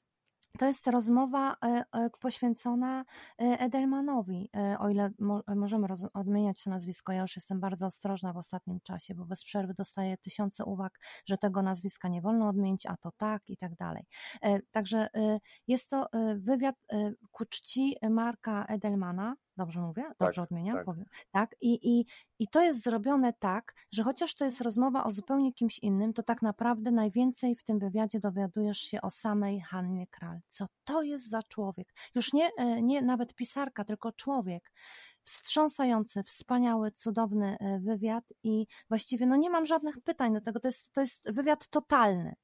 To jest rozmowa e, e, poświęcona e, Edelmanowi, o ile możemy odmieniać to nazwisko. Ja już jestem bardzo ostrożna w ostatnim czasie, bo bez przerwy dostaję tysiące uwag, że tego nazwiska nie wolno odmienić, a to tak i tak dalej. Także jest to wywiad ku czci Marka Edelmana, Dobrze mówię? Dobrze tak, odmieniam? Tak. Powiem. tak? I, i, I to jest zrobione tak, że chociaż to jest rozmowa o zupełnie kimś innym, to tak naprawdę najwięcej w tym wywiadzie dowiadujesz się o samej Hannie Kral. Co to jest za człowiek? Już nie, e, nie nawet pisarka, tylko człowiek. Wstrząsający, wspaniały, cudowny e, wywiad i właściwie no nie mam żadnych pytań do tego. To jest, to jest wywiad totalny.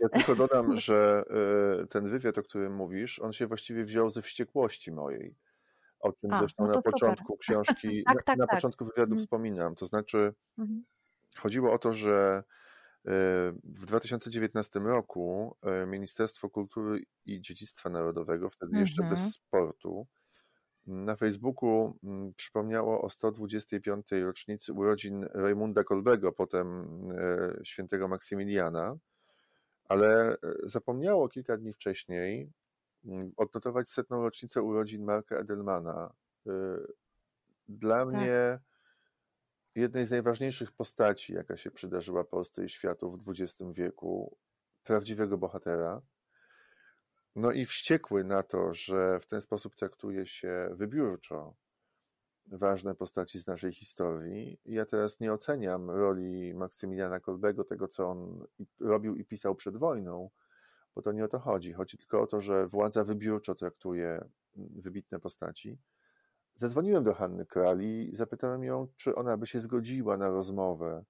Ja tylko dodam, <laughs> że e, ten wywiad, o którym mówisz, on się właściwie wziął ze wściekłości mojej o czym A, zresztą no na początku super. książki, <laughs> tak, tak, na, tak. początku wywiadu mhm. wspominam. To znaczy, mhm. chodziło o to, że y, w 2019 roku y, Ministerstwo Kultury i Dziedzictwa Narodowego, wtedy mhm. jeszcze bez mhm. sportu, na Facebooku mm, przypomniało o 125. rocznicy urodzin Raymunda Kolbego, potem y, świętego Maksymiliana, ale zapomniało kilka dni wcześniej Mm, odnotować setną rocznicę urodzin Marka Edelmana. Y, dla tak. mnie jednej z najważniejszych postaci, jaka się przydarzyła Polsce i światu w XX wieku, prawdziwego bohatera. No i wściekły na to, że w ten sposób traktuje się wybiórczo ważne postaci z naszej historii. Ja teraz nie oceniam roli Maksymiliana Kolbego, tego co on robił i pisał przed wojną, bo to nie o to chodzi. Chodzi tylko o to, że władza wybiórczo traktuje mm, wybitne postaci. Zadzwoniłem do Hanny Krali i zapytałem ją, czy ona by się zgodziła na rozmowę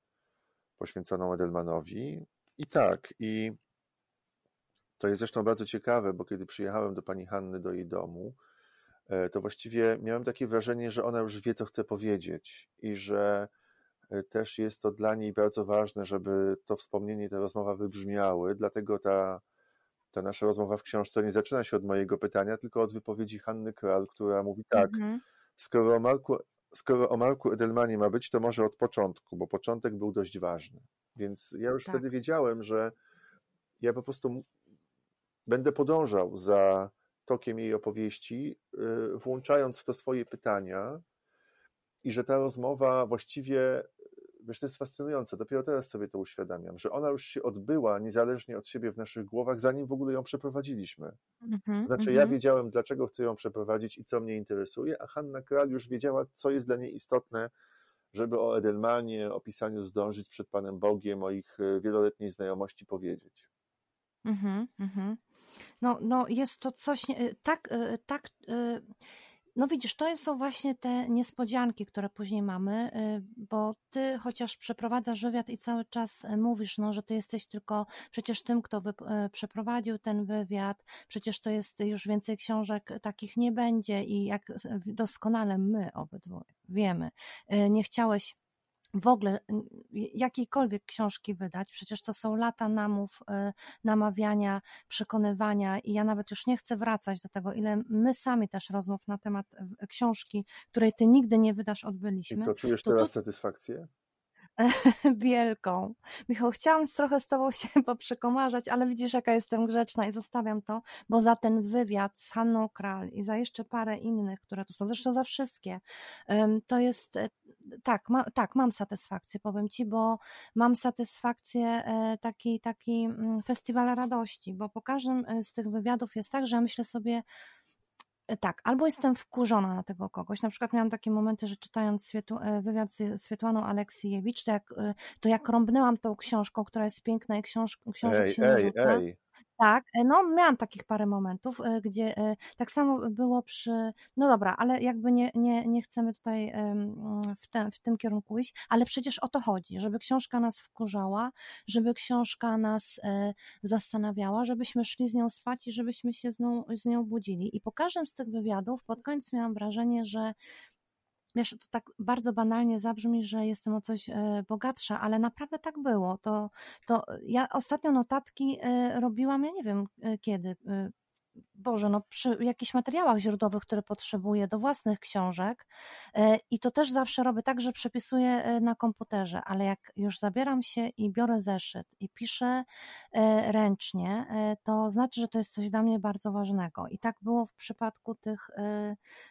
poświęconą Edelmanowi. I tak, i to jest zresztą bardzo ciekawe, bo kiedy przyjechałem do pani Hanny do jej domu, e, to właściwie miałem takie wrażenie, że ona już wie, co chce powiedzieć i że e, też jest to dla niej bardzo ważne, żeby to wspomnienie, ta rozmowa wybrzmiały. Dlatego ta, ta nasza rozmowa w książce nie zaczyna się od mojego pytania, tylko od wypowiedzi Hanny Kral, która mówi tak: mhm. skoro, o Marku, skoro o Marku Edelmanie ma być, to może od początku, bo początek był dość ważny. Więc ja już tak. wtedy wiedziałem, że ja po prostu będę podążał za tokiem jej opowieści, y, włączając w to swoje pytania, i że ta rozmowa właściwie, wiesz, to jest fascynujące, dopiero teraz sobie to uświadamiam, że ona już się odbyła niezależnie od siebie w naszych głowach, zanim w ogóle ją przeprowadziliśmy. Mm-hmm, znaczy, mm-hmm. ja wiedziałem, dlaczego chcę ją przeprowadzić i co mnie interesuje, a Hanna Kral już wiedziała, co jest dla niej istotne, żeby o Edelmanie, o pisaniu zdążyć przed Panem Bogiem, o ich y, wieloletniej znajomości powiedzieć. Mhm, mhm. No, no jest to coś y, tak, y, tak. Y, no widzisz, to są właśnie te niespodzianki, które później mamy, bo ty chociaż przeprowadzasz wywiad i cały czas mówisz, no, że ty jesteś tylko przecież tym, kto wy, przeprowadził ten wywiad, przecież to jest już więcej książek takich nie będzie i jak doskonale my obydwoje wiemy, nie chciałeś w ogóle jakiejkolwiek książki wydać. Przecież to są lata namów, y, namawiania, przekonywania i ja nawet już nie chcę wracać do tego, ile my sami też rozmów na temat książki, której ty nigdy nie wydasz, odbyliśmy. I co, czujesz to teraz tu... satysfakcję? <laughs> wielką. Michał, chciałam trochę z Tobą się <laughs> poprzekomarzać, ale widzisz, jaka jestem grzeczna i zostawiam to, bo za ten wywiad z Hanną Kral i za jeszcze parę innych, które tu są, zresztą za wszystkie, to jest e, tak, ma, tak, mam satysfakcję, powiem Ci, bo mam satysfakcję e, taki, taki mm, festiwal radości, bo po każdym e, z tych wywiadów jest tak, że ja myślę sobie, tak, albo jestem wkurzona na tego kogoś. Na przykład miałam takie momenty, że czytając e, wywiad z Swietłaną Aleksijewicz, to jak, e, to jak rąbnęłam tą książką, która jest piękna i książ, książek ej, się nie rzuca. Ej. Tak, e, no miałam takich parę momentów, e, gdzie e, tak samo było przy, no dobra, ale jakby nie, nie, nie chcemy tutaj w, te, w tym kierunku iść, ale przecież o to chodzi, żeby książka nas wkurzała, żeby książka nas zastanawiała, żebyśmy szli z nią spać i żebyśmy się z nią, z nią budzili. I po każdym z tych wywiadów pod koniec miałam wrażenie, że wiesz, to tak bardzo banalnie zabrzmi, że jestem o coś e, bogatsza, ale naprawdę tak było. To, to ja ostatnio notatki e, robiłam, ja nie wiem e, kiedy, Boże, no przy jakichś materiałach źródłowych, które potrzebuję do własnych książek i to też zawsze robię tak, że przepisuję na komputerze, ale jak już zabieram się i biorę zeszyt i piszę ręcznie, to znaczy, że to jest coś dla mnie bardzo ważnego. I tak było w przypadku tych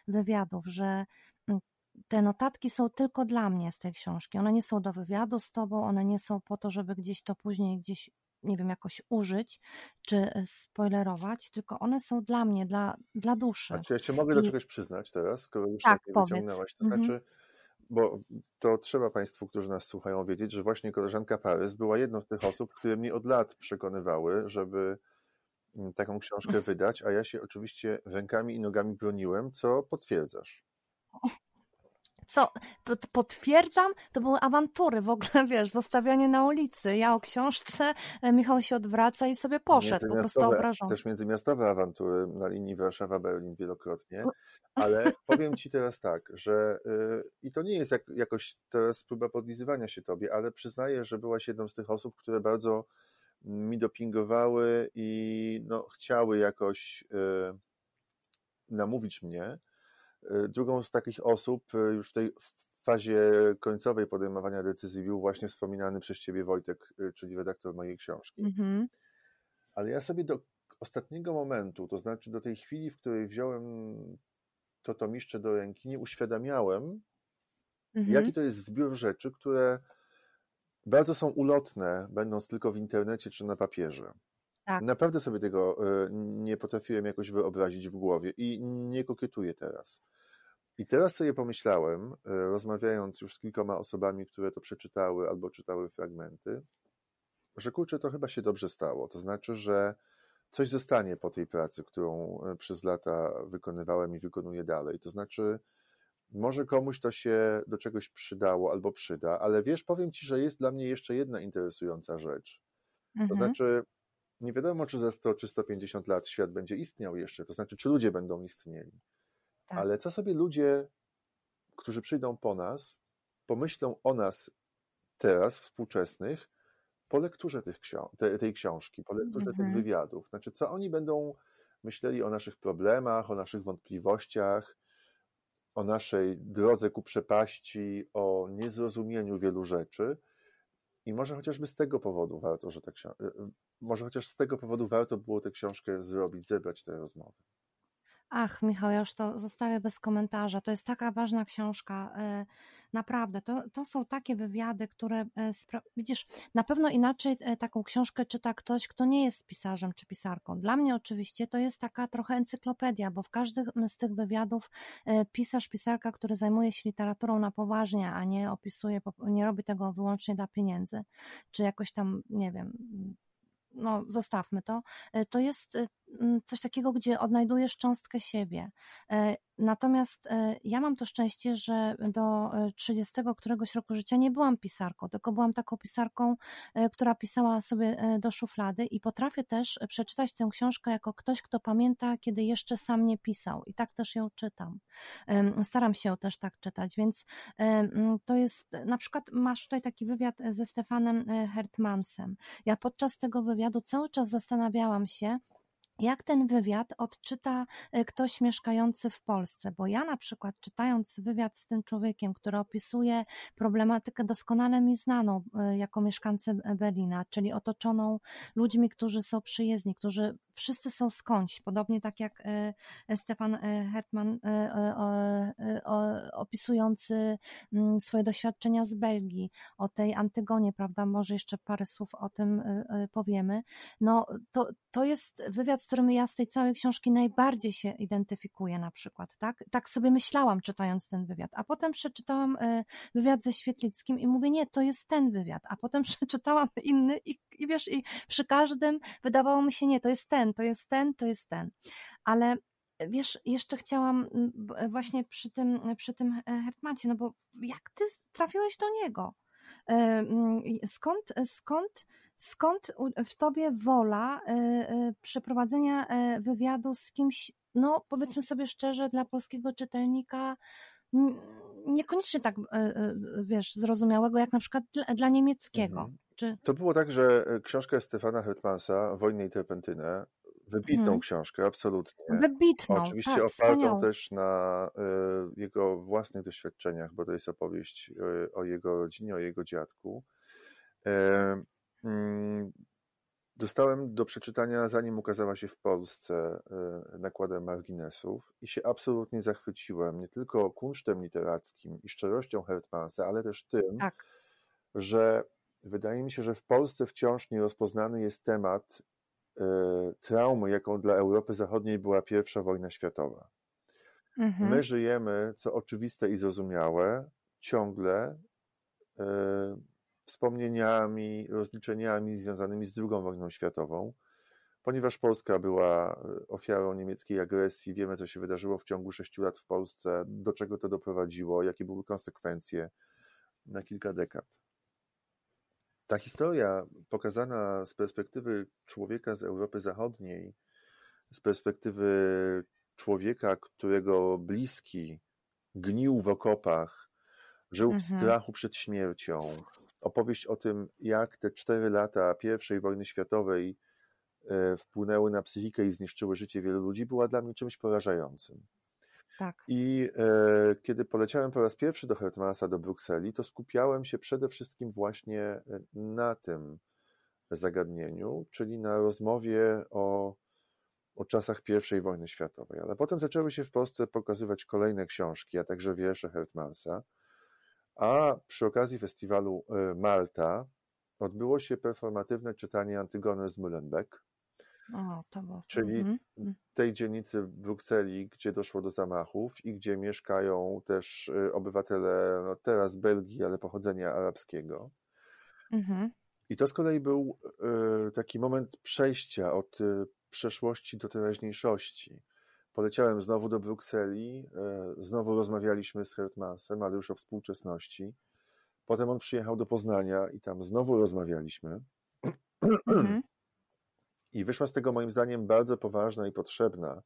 wywiadów, że te notatki są tylko dla mnie z tej książki. One nie są do wywiadu z tobą, one nie są po to, żeby gdzieś to później gdzieś, nie wiem, jakoś użyć czy e, spoilerować, tylko one są dla mnie, dla, dla duszy. A czy ja się mogę I... do czegoś przyznać teraz, skoro już tak, takie wyciągnęłaś? To mhm. znaczy, bo to trzeba Państwu, którzy nas słuchają, wiedzieć, że właśnie koleżanka Parys była jedną z tych osób, które mnie od lat przekonywały, żeby mm, taką książkę <laughs> wydać, a ja się oczywiście rękami i nogami broniłem, co potwierdzasz. <laughs> Co, potwierdzam, to były awantury w ogóle, <laughs> wiesz, zostawianie na ulicy. Ja o książce, e, Michał się odwraca i sobie poszedł, po prostu obrażony. Też międzymiastowe awantury na linii Warszawa-Berlin wielokrotnie, <laughs> ale powiem Ci teraz tak, że yy, i to nie jest jak, jakoś teraz próba podlizywania się Tobie, ale przyznaję, że byłaś jedną z tych osób, które bardzo mi dopingowały i no, chciały jakoś yy, namówić mnie, drugą z takich osób e, już w tej fazie końcowej podejmowania decyzji był właśnie wspominany przez ciebie Wojtek, e, czyli redaktor mojej książki. Mm-hmm. Ale ja sobie do ostatniego momentu, to znaczy do tej chwili, w której wziąłem to tomiszcze do ręki, nie uświadamiałem, mm-hmm. jaki to jest zbiór rzeczy, które bardzo są ulotne, będąc tylko w internecie czy na papierze. Tak. Naprawdę sobie tego nie potrafiłem jakoś wyobrazić w głowie i nie kokietuję teraz. I teraz sobie pomyślałem, e, rozmawiając już z kilkoma osobami, które to przeczytały albo czytały fragmenty, że kurczę, to chyba się dobrze stało. To znaczy, że coś zostanie po tej pracy, którą e, przez lata wykonywałem i wykonuję dalej. To znaczy, może komuś to się do czegoś przydało albo przyda, ale wiesz, powiem ci, że jest dla mnie jeszcze jedna interesująca rzecz. To Mhm. znaczy, nie wiadomo, czy za 100 czy 150 lat świat będzie istniał jeszcze, to znaczy, czy ludzie będą istnieli. Tak. Ale co sobie ludzie, którzy przyjdą po nas, pomyślą o nas teraz, współczesnych, po lekturze tych książ- te, tej książki, po lekturze tych Mhm. wywiadów? Znaczy, co oni będą myśleli o naszych problemach, o naszych wątpliwościach, o naszej drodze ku przepaści, o niezrozumieniu wielu rzeczy. I może chociażby z tego powodu warto, że ta książka, może chociaż z tego powodu warto było tę książkę zrobić, zebrać te rozmowy. Ach, Michał, ja już to zostawię bez komentarza. To jest taka ważna książka. e, Naprawdę, to, to są takie wywiady, które e, widzisz, na pewno inaczej e, taką książkę czyta ktoś, kto nie jest pisarzem czy pisarką. Dla mnie oczywiście to jest taka trochę encyklopedia, bo w każdym z tych wywiadów pisarz, pisarka, który zajmuje się literaturą na poważnie, a nie opisuje, nie robi tego wyłącznie dla pieniędzy, czy jakoś tam, nie wiem, no zostawmy to, to jest coś takiego, gdzie odnajdujesz cząstkę siebie. E, Natomiast e, ja mam to szczęście, że do e, 30 któregoś roku życia nie byłam pisarką, tylko byłam taką pisarką, e, która pisała sobie e, do szuflady i potrafię też przeczytać tę książkę jako ktoś, kto pamięta, kiedy jeszcze sam nie pisał i tak też ją czytam. Staram się ją też tak czytać, więc to jest, na przykład masz tutaj taki wywiad ze Stefanem e, Hertmansem. Ja podczas tego wywiadu cały czas zastanawiałam się, jak ten wywiad odczyta e, ktoś mieszkający w Polsce? Bo ja na przykład czytając wywiad z tym człowiekiem, który opisuje problematykę doskonale mi znaną e, jako mieszkańcę Berlina, czyli otoczoną ludźmi, którzy są przyjezdni, którzy wszyscy są skądś, podobnie tak jak e, Stefan e, Hertman e, o- opisujący mm, swoje doświadczenia z Belgii, o tej Antygonie, prawda? Może jeszcze parę słów o tym powiemy. No, to, to jest wywiad, z którym ja z tej całej książki najbardziej się identyfikuję na przykład, tak? Tak sobie myślałam czytając ten wywiad, a potem przeczytałam wywiad ze Świetlickim i mówię, nie, to jest ten wywiad, a potem <laughs> przeczytałam inny i, i wiesz, i przy każdym wydawało mi się, nie, to jest ten, to jest ten, to jest ten, ale wiesz, jeszcze chciałam b- właśnie przy tym, przy tym e, Hertmancie, no bo jak ty trafiłeś do niego? E, mm, Skąd, skąd, skąd w tobie wola e, e, przeprowadzenia e, wywiadu z kimś, no powiedzmy sobie szczerze, dla polskiego czytelnika niekoniecznie tak, e, e, wiesz, zrozumiałego, jak na przykład dla niemieckiego. Mhm. Czy, To było tak, że e, książka Stefana Hetmansa, Wojnę i terpentynę, wybitną Mhm. książkę, absolutnie. wybitną, Oczywiście tak, opartą wspaniałą. też na e, jego własnych doświadczeniach, bo to jest opowieść e, o jego rodzinie, o jego dziadku. Mm, Dostałem do przeczytania, zanim ukazała się w Polsce, nakładem marginesów i się absolutnie zachwyciłem nie tylko kunsztem literackim i szczerością Hertmansa, ale też tym, Tak. że wydaje mi się, że w Polsce wciąż nierozpoznany jest temat e, traumy, jaką dla Europy Zachodniej była pierwsza wojna światowa. Mhm. My żyjemy, co oczywiste i zrozumiałe, ciągle e, wspomnieniami, rozliczeniami związanymi z II wojną światową, ponieważ Polska była e, ofiarą niemieckiej agresji, wiemy, co się wydarzyło w ciągu sześciu lat w Polsce, do czego to doprowadziło, jakie były konsekwencje na kilka dekad. Ta historia pokazana z perspektywy człowieka z Europy Zachodniej, z perspektywy człowieka, którego bliski gnił w okopach, żył w Mhm. strachu przed śmiercią. Opowieść o tym, jak te cztery lata I wojny światowej e, wpłynęły na psychikę i zniszczyły życie wielu ludzi, była dla mnie czymś porażającym. Tak. I e, kiedy poleciałem po raz pierwszy do Hertmansa, do Brukseli, to skupiałem się przede wszystkim właśnie e, na tym zagadnieniu, czyli na rozmowie o, o czasach I wojny światowej. Ale potem zaczęły się w Polsce pokazywać kolejne książki, a także wiersze Hertmansa. A przy okazji festiwalu e, Malta odbyło się performatywne czytanie Antygony z Mühlenbeck, O, to było. czyli Mhm. tej dzielnicy w Brukseli, gdzie doszło do zamachów i gdzie mieszkają też y, obywatele no teraz Belgii, ale pochodzenia arabskiego. Mhm. I to z kolei był y, taki moment przejścia od y, przeszłości do teraźniejszości, poleciałem znowu do Brukseli, znowu rozmawialiśmy z Hertmansem, ale już o współczesności. Potem on przyjechał do Poznania i tam znowu rozmawialiśmy. Mhm. I wyszła z tego moim zdaniem bardzo poważna i potrzebna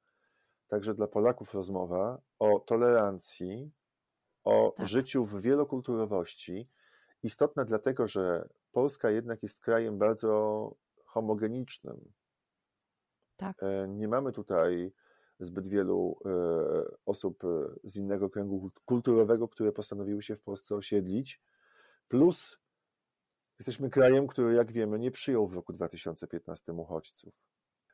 także dla Polaków rozmowa o tolerancji, o tak. życiu w wielokulturowości. Istotna dlatego, że Polska jednak jest krajem bardzo homogenicznym. Tak. E, nie mamy tutaj zbyt wielu e, osób e, z innego kręgu kulturowego, które postanowiły się w Polsce osiedlić. Plus jesteśmy krajem, który, jak wiemy, nie przyjął w roku 2015 uchodźców.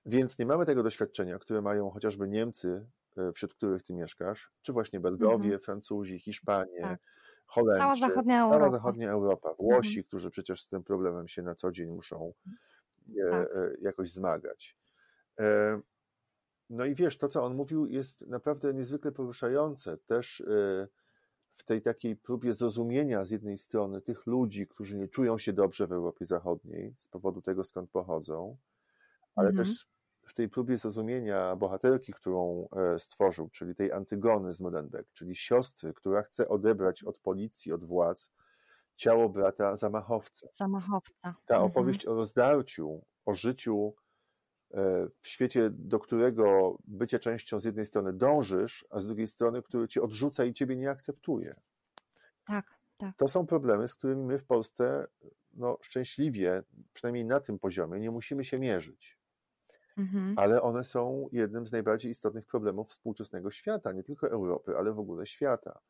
Więc nie mamy tego doświadczenia, które mają chociażby Niemcy, wśród których ty mieszkasz, czy właśnie Belgowie, mhm. Francuzi, Hiszpanie, tak. Holendrzy, cała zachodnia Europa, cała zachodnia Europa Włosi, mhm. którzy przecież z tym problemem się na co dzień muszą tak. jakoś zmagać. No i wiesz, to co on mówił jest naprawdę niezwykle poruszające. Też w tej takiej próbie zrozumienia z jednej strony tych ludzi, którzy nie czują się dobrze w Europie Zachodniej z powodu tego, skąd pochodzą, ale mhm. też w tej próbie zrozumienia bohaterki, którą e, stworzył, czyli tej Antygony z Molenbeek, czyli siostry, która chce odebrać od policji, od władz ciało brata zamachowca. Zamachowca. Ta mhm. opowieść o rozdarciu, o życiu w świecie, do którego bycie częścią z jednej strony dążysz, a z drugiej strony, który cię odrzuca i ciebie nie akceptuje. Tak, tak. To są problemy, z którymi my w Polsce no, szczęśliwie, przynajmniej na tym poziomie, nie musimy się mierzyć. Mhm. Ale one są jednym z najbardziej istotnych problemów współczesnego świata, nie tylko Europy, ale w ogóle świata.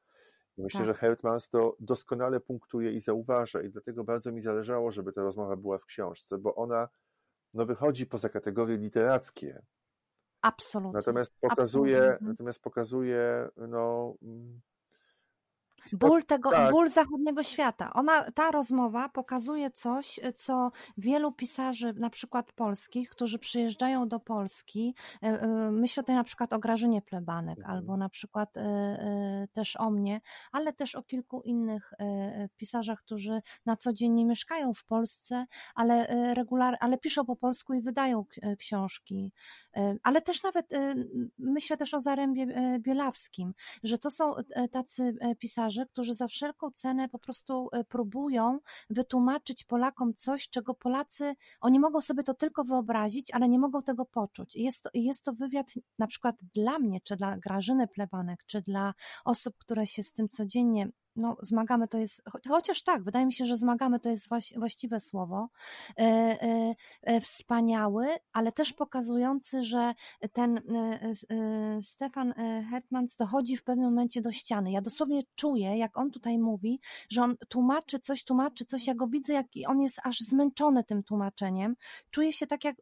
I myślę, tak. że Hertmans to doskonale punktuje i zauważa, i dlatego bardzo mi zależało, żeby ta rozmowa była w książce, bo ona no wychodzi poza kategorie literackie. Absolutnie. Natomiast pokazuje, Absolutnie. natomiast pokazuje no, mm, Ból tego, tak. ból zachodniego świata. Ona, ta rozmowa pokazuje coś, co wielu pisarzy, na przykład polskich, którzy przyjeżdżają do Polski, e, e, myślę tutaj na przykład o Grażynie Plebanek, mhm. albo na przykład e, też o mnie, ale też o kilku innych pisarzach, którzy na co dzień nie mieszkają w Polsce, ale regular, ale piszą po polsku i wydają książki. Ale też nawet myślę też o Zarębie Bielawskim, że to są tacy pisarze, dziennikarze, którzy za wszelką cenę po prostu e, próbują wytłumaczyć Polakom coś, czego Polacy, oni mogą sobie to tylko wyobrazić, ale nie mogą tego poczuć. Jest to, jest to wywiad na przykład dla mnie, czy dla Grażyny Plebanek, czy dla osób, które się z tym codziennie no, zmagamy to jest, chociaż tak, wydaje mi się, że zmagamy to jest właściwe słowo, e, e, e, wspaniały, ale też pokazujący, że ten Stefan Hetmans dochodzi w pewnym momencie do ściany. Ja dosłownie czuję, jak on tutaj mówi, że on tłumaczy coś, tłumaczy coś, ja go widzę, jak on jest aż zmęczony tym tłumaczeniem. Czuję się tak jak,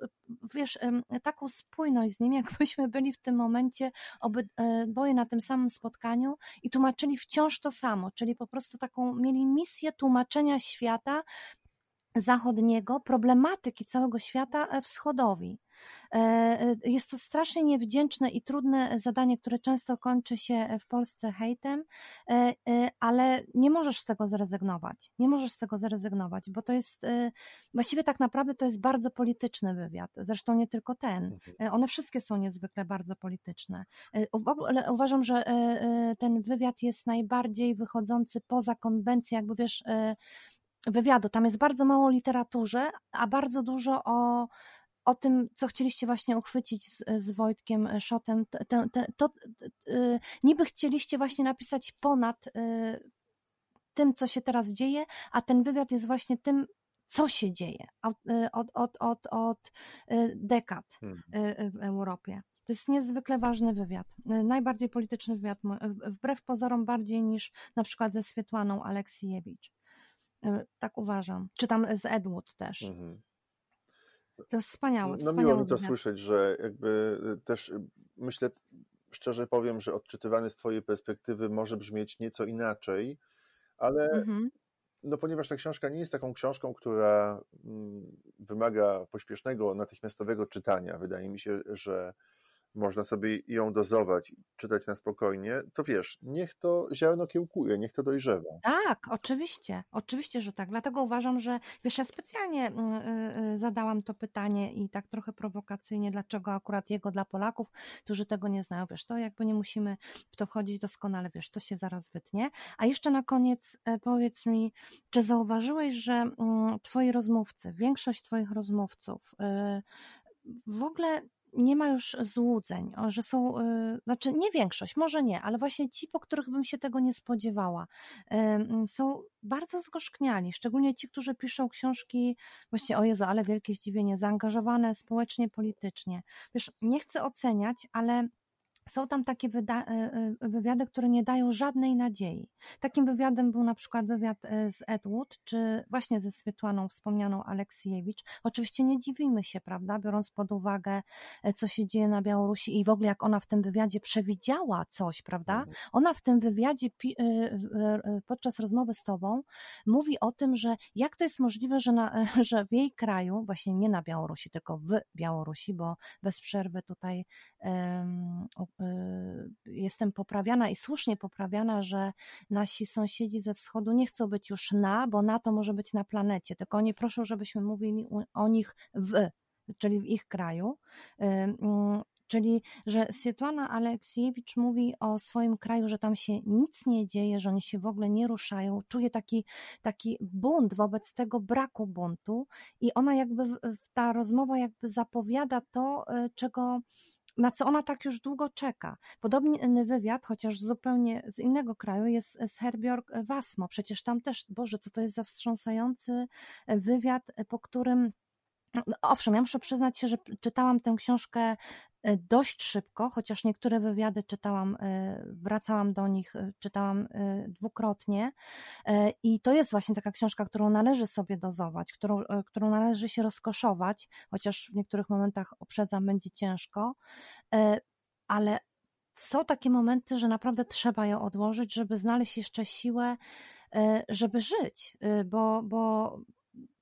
wiesz, taką spójność z nim, <laughs> jakbyśmy byli w tym momencie obydwoje na tym samym spotkaniu i tłumaczyli wciąż to samo, czyli po prostu taką mieli misję tłumaczenia świata zachodniego, problematyki całego świata e, wschodowi. E, e, jest to strasznie niewdzięczne i trudne zadanie, które często kończy się w Polsce hejtem, ale nie możesz z tego zrezygnować. Nie możesz z tego zrezygnować, bo to jest właściwie tak naprawdę to jest bardzo polityczny wywiad. Zresztą nie tylko ten. Mhm. One wszystkie są niezwykle bardzo polityczne. Uważam, że ten wywiad jest najbardziej wychodzący poza konwencję, jakby wiesz, wywiadu. Tam jest bardzo mało literaturze, a bardzo dużo o, o tym, co chcieliście właśnie uchwycić z, z Wojtkiem Szotem. To, yy, niby chcieliście właśnie napisać ponad yy, tym, co się teraz dzieje, a ten wywiad jest właśnie tym, co się dzieje od, od, od, od, od dekad hmm. W Europie. To jest niezwykle ważny wywiad, najbardziej polityczny wywiad, wbrew pozorom bardziej niż na przykład ze Swietłaną Aleksijewicz. E, tak uważam. Czytam z Edward też. Mhm. To jest wspaniałe. No miło mi to słyszeć, że jakby y, też y, myślę, szczerze powiem, że odczytywany z Twojej perspektywy może brzmieć nieco inaczej, ale mhm. no ponieważ ta książka nie jest taką książką, która mm, wymaga pośpiesznego, natychmiastowego czytania, wydaje mi się, że można sobie ją dozować, czytać na spokojnie, to wiesz, niech to ziarno kiełkuje, niech to dojrzewa. Tak, oczywiście, oczywiście, że tak. Dlatego uważam, że wiesz, ja specjalnie mm, y, y, zadałam to pytanie i tak trochę prowokacyjnie, dlaczego akurat jego dla Polaków, którzy tego nie znają, wiesz, to jakby nie musimy w to wchodzić doskonale, wiesz, to się zaraz wytnie. A jeszcze na koniec e, powiedz mi, czy zauważyłeś, że mm, twoi rozmówcy, większość twoich rozmówców y, w ogóle nie ma już złudzeń, że są, y, znaczy nie większość, może nie, ale właśnie ci, po których bym się tego nie spodziewała, są bardzo zgorzkniali, szczególnie ci, którzy piszą książki, właśnie o Jezu, ale wielkie zdziwienie, zaangażowane społecznie, politycznie. Wiesz, nie chcę oceniać, ale są tam takie e, e, wywiady, które nie dają żadnej nadziei. Takim wywiadem był na przykład wywiad e, z Edward, czy właśnie ze Swietłaną wspomnianą Aleksiejewicz. Oczywiście nie dziwimy się, prawda, biorąc pod uwagę, co się dzieje na Białorusi i w ogóle jak ona w tym wywiadzie przewidziała coś, prawda? Mhm. Ona w tym wywiadzie podczas rozmowy z tobą mówi o tym, że jak to jest możliwe, że, na, że w jej kraju, właśnie nie na Białorusi, tylko w Białorusi, bo bez przerwy tutaj um, jestem poprawiana i słusznie poprawiana, że nasi sąsiedzi ze wschodu nie chcą być już na, bo na to może być na planecie, tylko oni proszą, żebyśmy mówili o nich w, czyli w ich kraju. Y, mm, czyli, że Swietłana Aleksiewicz mówi o swoim kraju, że tam się nic nie dzieje, że oni się w ogóle nie ruszają. Czuje taki, taki bunt wobec tego braku buntu i ona jakby, ta rozmowa jakby zapowiada to, y, czego na co ona tak już długo czeka. Podobny wywiad, chociaż zupełnie z innego kraju, jest z Herbjörg Wasmo. Przecież tam też, Boże, co to jest za wstrząsający wywiad, po którym no, owszem, ja muszę przyznać się, że czytałam tę książkę E, dość szybko, chociaż niektóre wywiady czytałam, e, wracałam do nich, e, czytałam dwukrotnie. I to jest właśnie taka książka, którą należy sobie dozować, którą, którą należy się rozkoszować, chociaż w niektórych momentach uprzedzam, będzie ciężko. Ale są takie momenty, że naprawdę trzeba ją odłożyć, żeby znaleźć jeszcze siłę, żeby żyć, bo, bo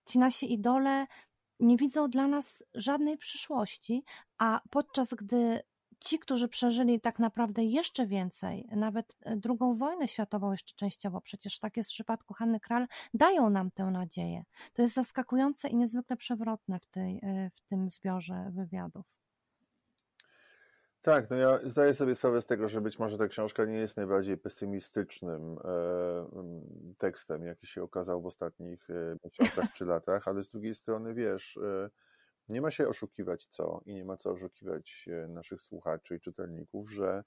ci nasi idole nie widzą dla nas żadnej przyszłości, a podczas gdy ci, którzy przeżyli tak naprawdę jeszcze więcej, nawet e, drugą wojnę światową jeszcze częściowo, przecież tak jest w przypadku Hanny Kral, dają nam tę nadzieję. To jest zaskakujące i niezwykle przewrotne w, tej, e, w tym zbiorze wywiadów. Tak, no ja zdaję sobie sprawę z tego, że być może ta książka nie jest najbardziej pesymistycznym e, tekstem, jaki się okazał w ostatnich e, miesiącach czy latach, ale z drugiej strony, wiesz, e, nie ma się oszukiwać co i nie ma co oszukiwać naszych słuchaczy i czytelników, że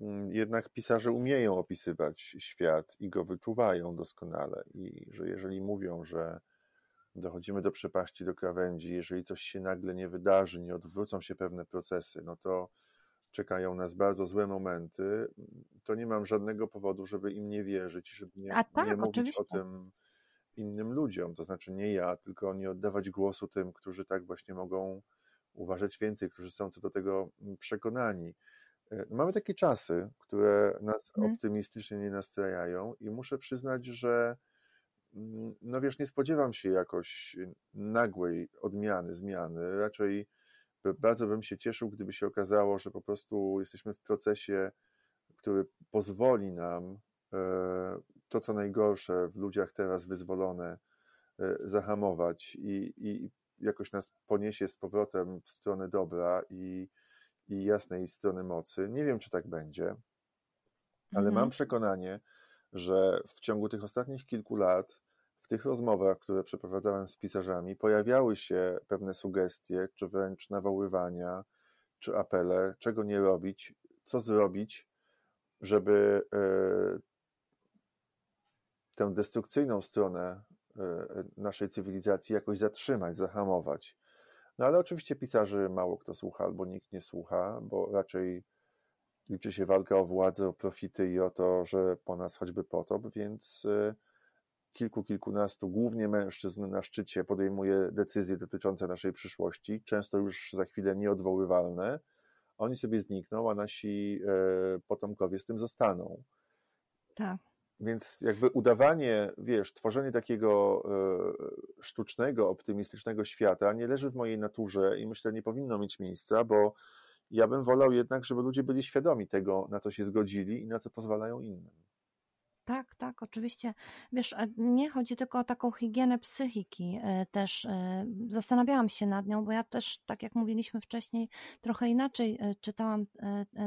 mm, jednak pisarze umieją opisywać świat i go wyczuwają doskonale i że jeżeli mówią, że dochodzimy do przepaści, do krawędzi, jeżeli coś się nagle nie wydarzy, nie odwrócą się pewne procesy, no to czekają nas bardzo złe momenty, to nie mam żadnego powodu, żeby im nie wierzyć, żeby nie, tak, nie mówić oczywiście. o tym innym ludziom. To znaczy nie ja, tylko nie oddawać głosu tym, którzy tak właśnie mogą uważać więcej, którzy są co do tego przekonani. E, no mamy takie czasy, które nas hmm. optymistycznie nie nastrajają i muszę przyznać, że Mm, no wiesz, nie spodziewam się jakoś nagłej odmiany, zmiany. Raczej bardzo bym się cieszył, gdyby się okazało, że po prostu jesteśmy w procesie, który pozwoli nam e, to, co najgorsze w ludziach teraz wyzwolone, e, zahamować i, i jakoś nas poniesie z powrotem w stronę dobra i, i jasnej strony mocy. Nie wiem, czy tak będzie, ale mhm. mam przekonanie, że w ciągu tych ostatnich kilku lat w tych rozmowach, które przeprowadzałem z pisarzami, pojawiały się pewne sugestie, czy wręcz nawoływania, czy apele, czego nie robić, co zrobić, żeby e, tę destrukcyjną stronę e, naszej cywilizacji jakoś zatrzymać, zahamować. No ale oczywiście pisarzy mało kto słucha, albo nikt nie słucha, bo raczej liczy się walka o władzę, o profity i o to, że po nas choćby potop, więc e, kilku, kilkunastu, głównie mężczyzn na szczycie podejmuje decyzje dotyczące naszej przyszłości, często już za chwilę nieodwoływalne. Oni sobie znikną, a nasi e, potomkowie z tym zostaną. Tak. Więc jakby udawanie, wiesz, tworzenie takiego e, sztucznego, optymistycznego świata nie leży w mojej naturze i myślę, nie powinno mieć miejsca, bo Ja bym wolał jednak, żeby ludzie byli świadomi tego, na co się zgodzili i na co pozwalają innym. Tak, tak, oczywiście. Wiesz, nie chodzi tylko o taką higienę psychiki e, też. E, zastanawiałam się nad nią, bo ja też, tak jak mówiliśmy wcześniej, trochę inaczej e, czytałam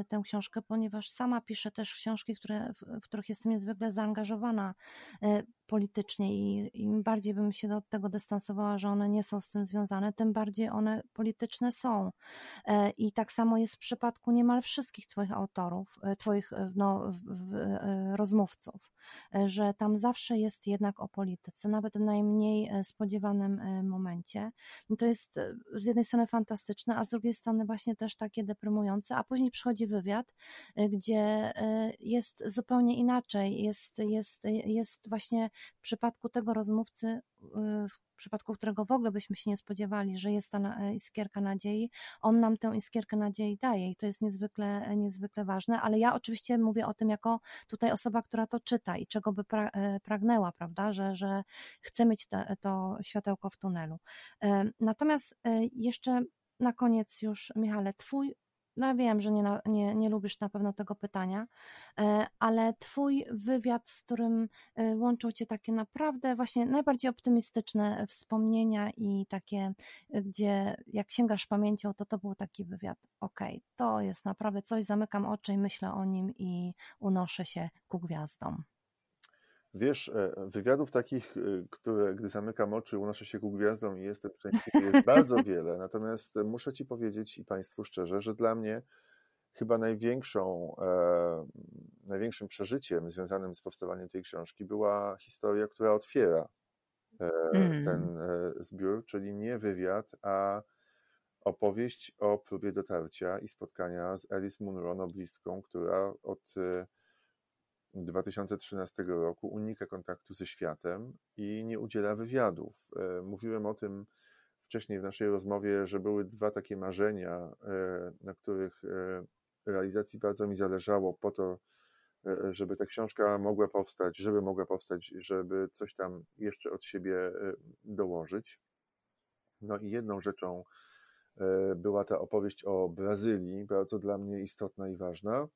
tę książkę, ponieważ sama piszę też książki, które, w których jestem niezwykle zaangażowana politycznie i im bardziej bym się do tego dystansowała, że one nie są z tym związane, tym bardziej one polityczne są. I tak samo jest w przypadku niemal wszystkich Twoich autorów, Twoich no, rozmówców. E, że tam zawsze jest jednak o polityce, nawet w najmniej e, spodziewanym e, momencie. To jest z jednej strony fantastyczne, a z drugiej strony właśnie też takie deprymujące, a później przychodzi wywiad, gdzie jest zupełnie inaczej. Jest, jest, jest właśnie w przypadku tego rozmówcy, w przypadku którego w ogóle byśmy się nie spodziewali, że jest ta e, iskierka nadziei, on nam tę iskierkę nadziei daje i to jest niezwykle, e, niezwykle ważne, ale ja oczywiście mówię o tym jako tutaj osoba, która to czyta i czego by e, pragnęła, prawda, że, że chce mieć te, to światełko w tunelu. Natomiast jeszcze na koniec już, Michale, twój no wiem, że nie, nie, nie lubisz na pewno tego pytania, e, ale Twój wywiad, z którym e, łączą Cię takie naprawdę właśnie najbardziej optymistyczne wspomnienia i takie, e, gdzie jak sięgasz pamięcią, to to był taki wywiad, okej, okay, to jest naprawdę coś, zamykam oczy i myślę o nim i unoszę się ku gwiazdom. Wiesz, e, wywiadów takich, e, które gdy zamykam oczy, unoszę się ku gwiazdom i jestem szczęśliwy, <laughs> jest bardzo wiele. Natomiast muszę Ci powiedzieć i Państwu szczerze, że dla mnie chyba największą, e, największym przeżyciem związanym z powstawaniem tej książki była historia, która otwiera e, mm. ten e, zbiór, czyli nie wywiad, a opowieść o próbie dotarcia i spotkania z Alice Munro, noblistką, która od 2013 roku unika kontaktu ze światem i nie udziela wywiadów. E, mówiłem o tym wcześniej w naszej rozmowie, że były dwa takie marzenia, e, na których e, realizacji bardzo mi zależało po to, żeby ta książka mogła powstać, żeby mogła powstać, żeby coś tam jeszcze od siebie dołożyć. No i jedną rzeczą była ta opowieść o Brazylii, bardzo dla mnie istotna i ważna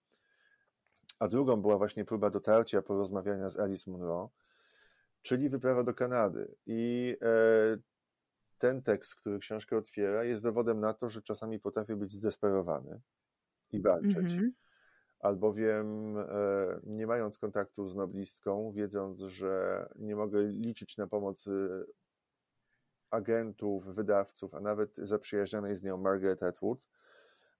a drugą była właśnie próba dotarcia, porozmawiania z Alice Munro, czyli wyprawa do Kanady. I e, ten tekst, który książkę otwiera, jest dowodem na to, że czasami potrafię być zdesperowany i walczyć. Mm-hmm. Albowiem, e, nie mając kontaktu z noblistką, wiedząc, że nie mogę liczyć na pomoc agentów, wydawców, a nawet zaprzyjaźnionej z nią Margaret Atwood,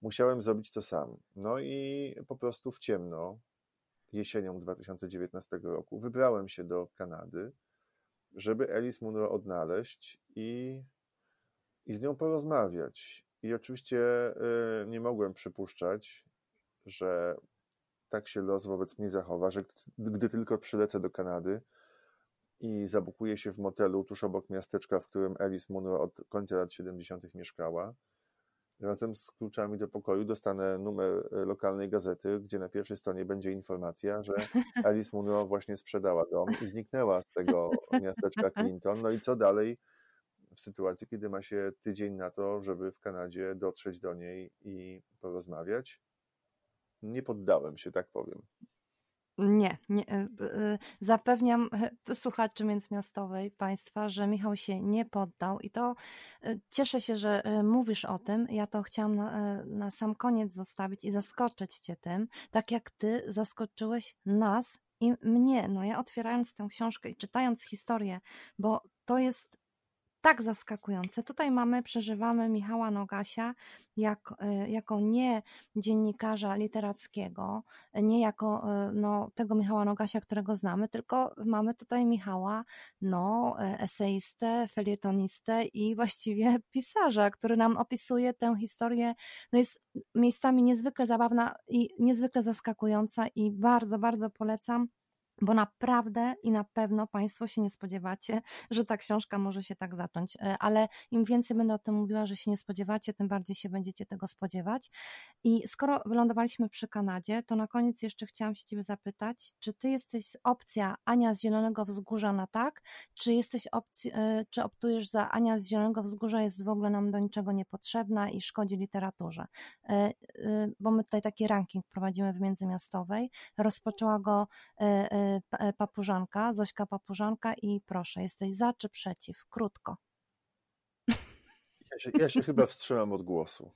musiałem zrobić to sam. No i po prostu w ciemno, jesienią 2019 roku, wybrałem się do Kanady, żeby Alice Munro odnaleźć i, i z nią porozmawiać. I oczywiście y, nie mogłem przypuszczać, że tak się los wobec mnie zachowa, że gdy tylko przylecę do Kanady i zabukuję się w motelu tuż obok miasteczka, w którym Alice Munro od końca lat 70. mieszkała, Razem z kluczami do pokoju dostanę numer e, lokalnej gazety, gdzie na pierwszej stronie będzie informacja, że <laughs> Alice Munro właśnie sprzedała dom i zniknęła z tego miasteczka Clinton. No i co dalej w sytuacji, kiedy ma się tydzień na to, żeby w Kanadzie dotrzeć do niej i porozmawiać? Nie poddałem się, tak powiem. Nie, nie, e, e, zapewniam e, słuchaczy międzymiastowej Państwa, że Michał się nie poddał i to cieszę się, że mówisz o tym. Ja to chciałam na, na sam koniec zostawić i zaskoczyć Cię tym, tak jak Ty zaskoczyłeś nas i mnie. No ja otwierając tę książkę i czytając historię, bo to jest tak zaskakujące. Tutaj mamy, przeżywamy Michała Nogasia jak, e, jako nie dziennikarza literackiego, nie jako e, no, tego Michała Nogasia, którego znamy, tylko mamy tutaj Michała, no, e, eseistę, felietonistę i właściwie pisarza, który nam opisuje tę historię, no jest miejscami niezwykle zabawna i niezwykle zaskakująca i bardzo, bardzo polecam bo naprawdę i na pewno Państwo się nie spodziewacie, że ta książka może się tak zacząć, e, ale im więcej będę o tym mówiła, że się nie spodziewacie, tym bardziej się będziecie tego spodziewać. I skoro wylądowaliśmy przy Kanadzie, to na koniec jeszcze chciałam się Ciebie zapytać, czy Ty jesteś opcja Ania z Zielonego Wzgórza na tak, czy jesteś opcji, e, czy optujesz za Ania z Zielonego Wzgórza jest w ogóle nam do niczego niepotrzebna i szkodzi literaturze? E, bo my tutaj taki ranking prowadzimy w Międzymiastowej. Rozpoczęła go papużanka, Zośka Papużanka i proszę, jesteś za czy przeciw? Krótko. Ja się, ja się chyba wstrzymam od głosu.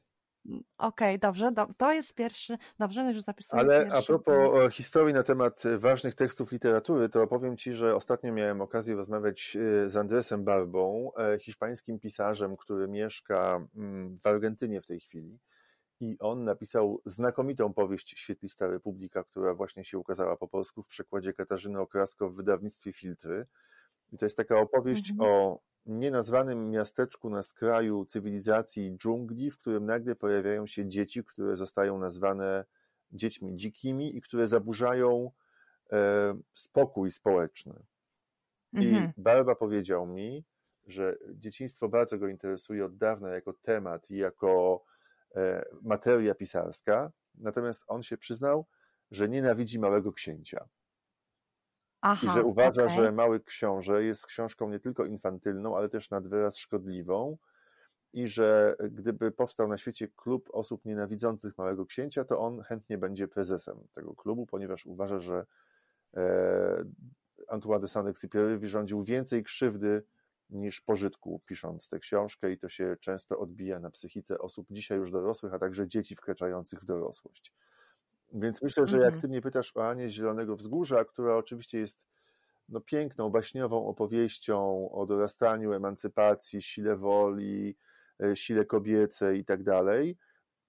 Mm, okej, okay, dobrze, do, to jest pierwszy, dobrze, już zapisuję Ale pierwszy. a propos historii na temat ważnych tekstów literatury, to powiem Ci, że ostatnio miałem okazję rozmawiać e, z Andresem Barbą, e, hiszpańskim pisarzem, który mieszka mm, w Argentynie w tej chwili i on napisał znakomitą powieść Świetlista Republika, która właśnie się ukazała po polsku w przekładzie Katarzyny Okrasko w wydawnictwie Filtry. I to jest taka opowieść mhm. o nienazwanym miasteczku na skraju cywilizacji dżungli, w którym nagle pojawiają się dzieci, które zostają nazwane dziećmi dzikimi i które zaburzają e, spokój społeczny. Mhm. I Barba powiedział mi, że dzieciństwo bardzo go interesuje od dawna jako temat i jako materia pisarska, natomiast on się przyznał, że nienawidzi Małego Księcia. Aha, I że uważa, okay. że Mały Książę jest książką nie tylko infantylną, ale też nad wyraz szkodliwą i że gdyby powstał na świecie klub osób nienawidzących Małego Księcia, to on chętnie będzie prezesem tego klubu, ponieważ uważa, że e, Antoine de Saint-Exupéry wyrządził więcej krzywdy niż pożytku, pisząc tę książkę, i to się często odbija na psychice osób dzisiaj już dorosłych, a także dzieci wkraczających w dorosłość. Więc myślę, że jak mhm. ty mnie pytasz o Anię Zielonego Wzgórza, która oczywiście jest no, piękną, baśniową opowieścią o dorastaniu, emancypacji, sile woli, e, sile kobiecej i tak dalej,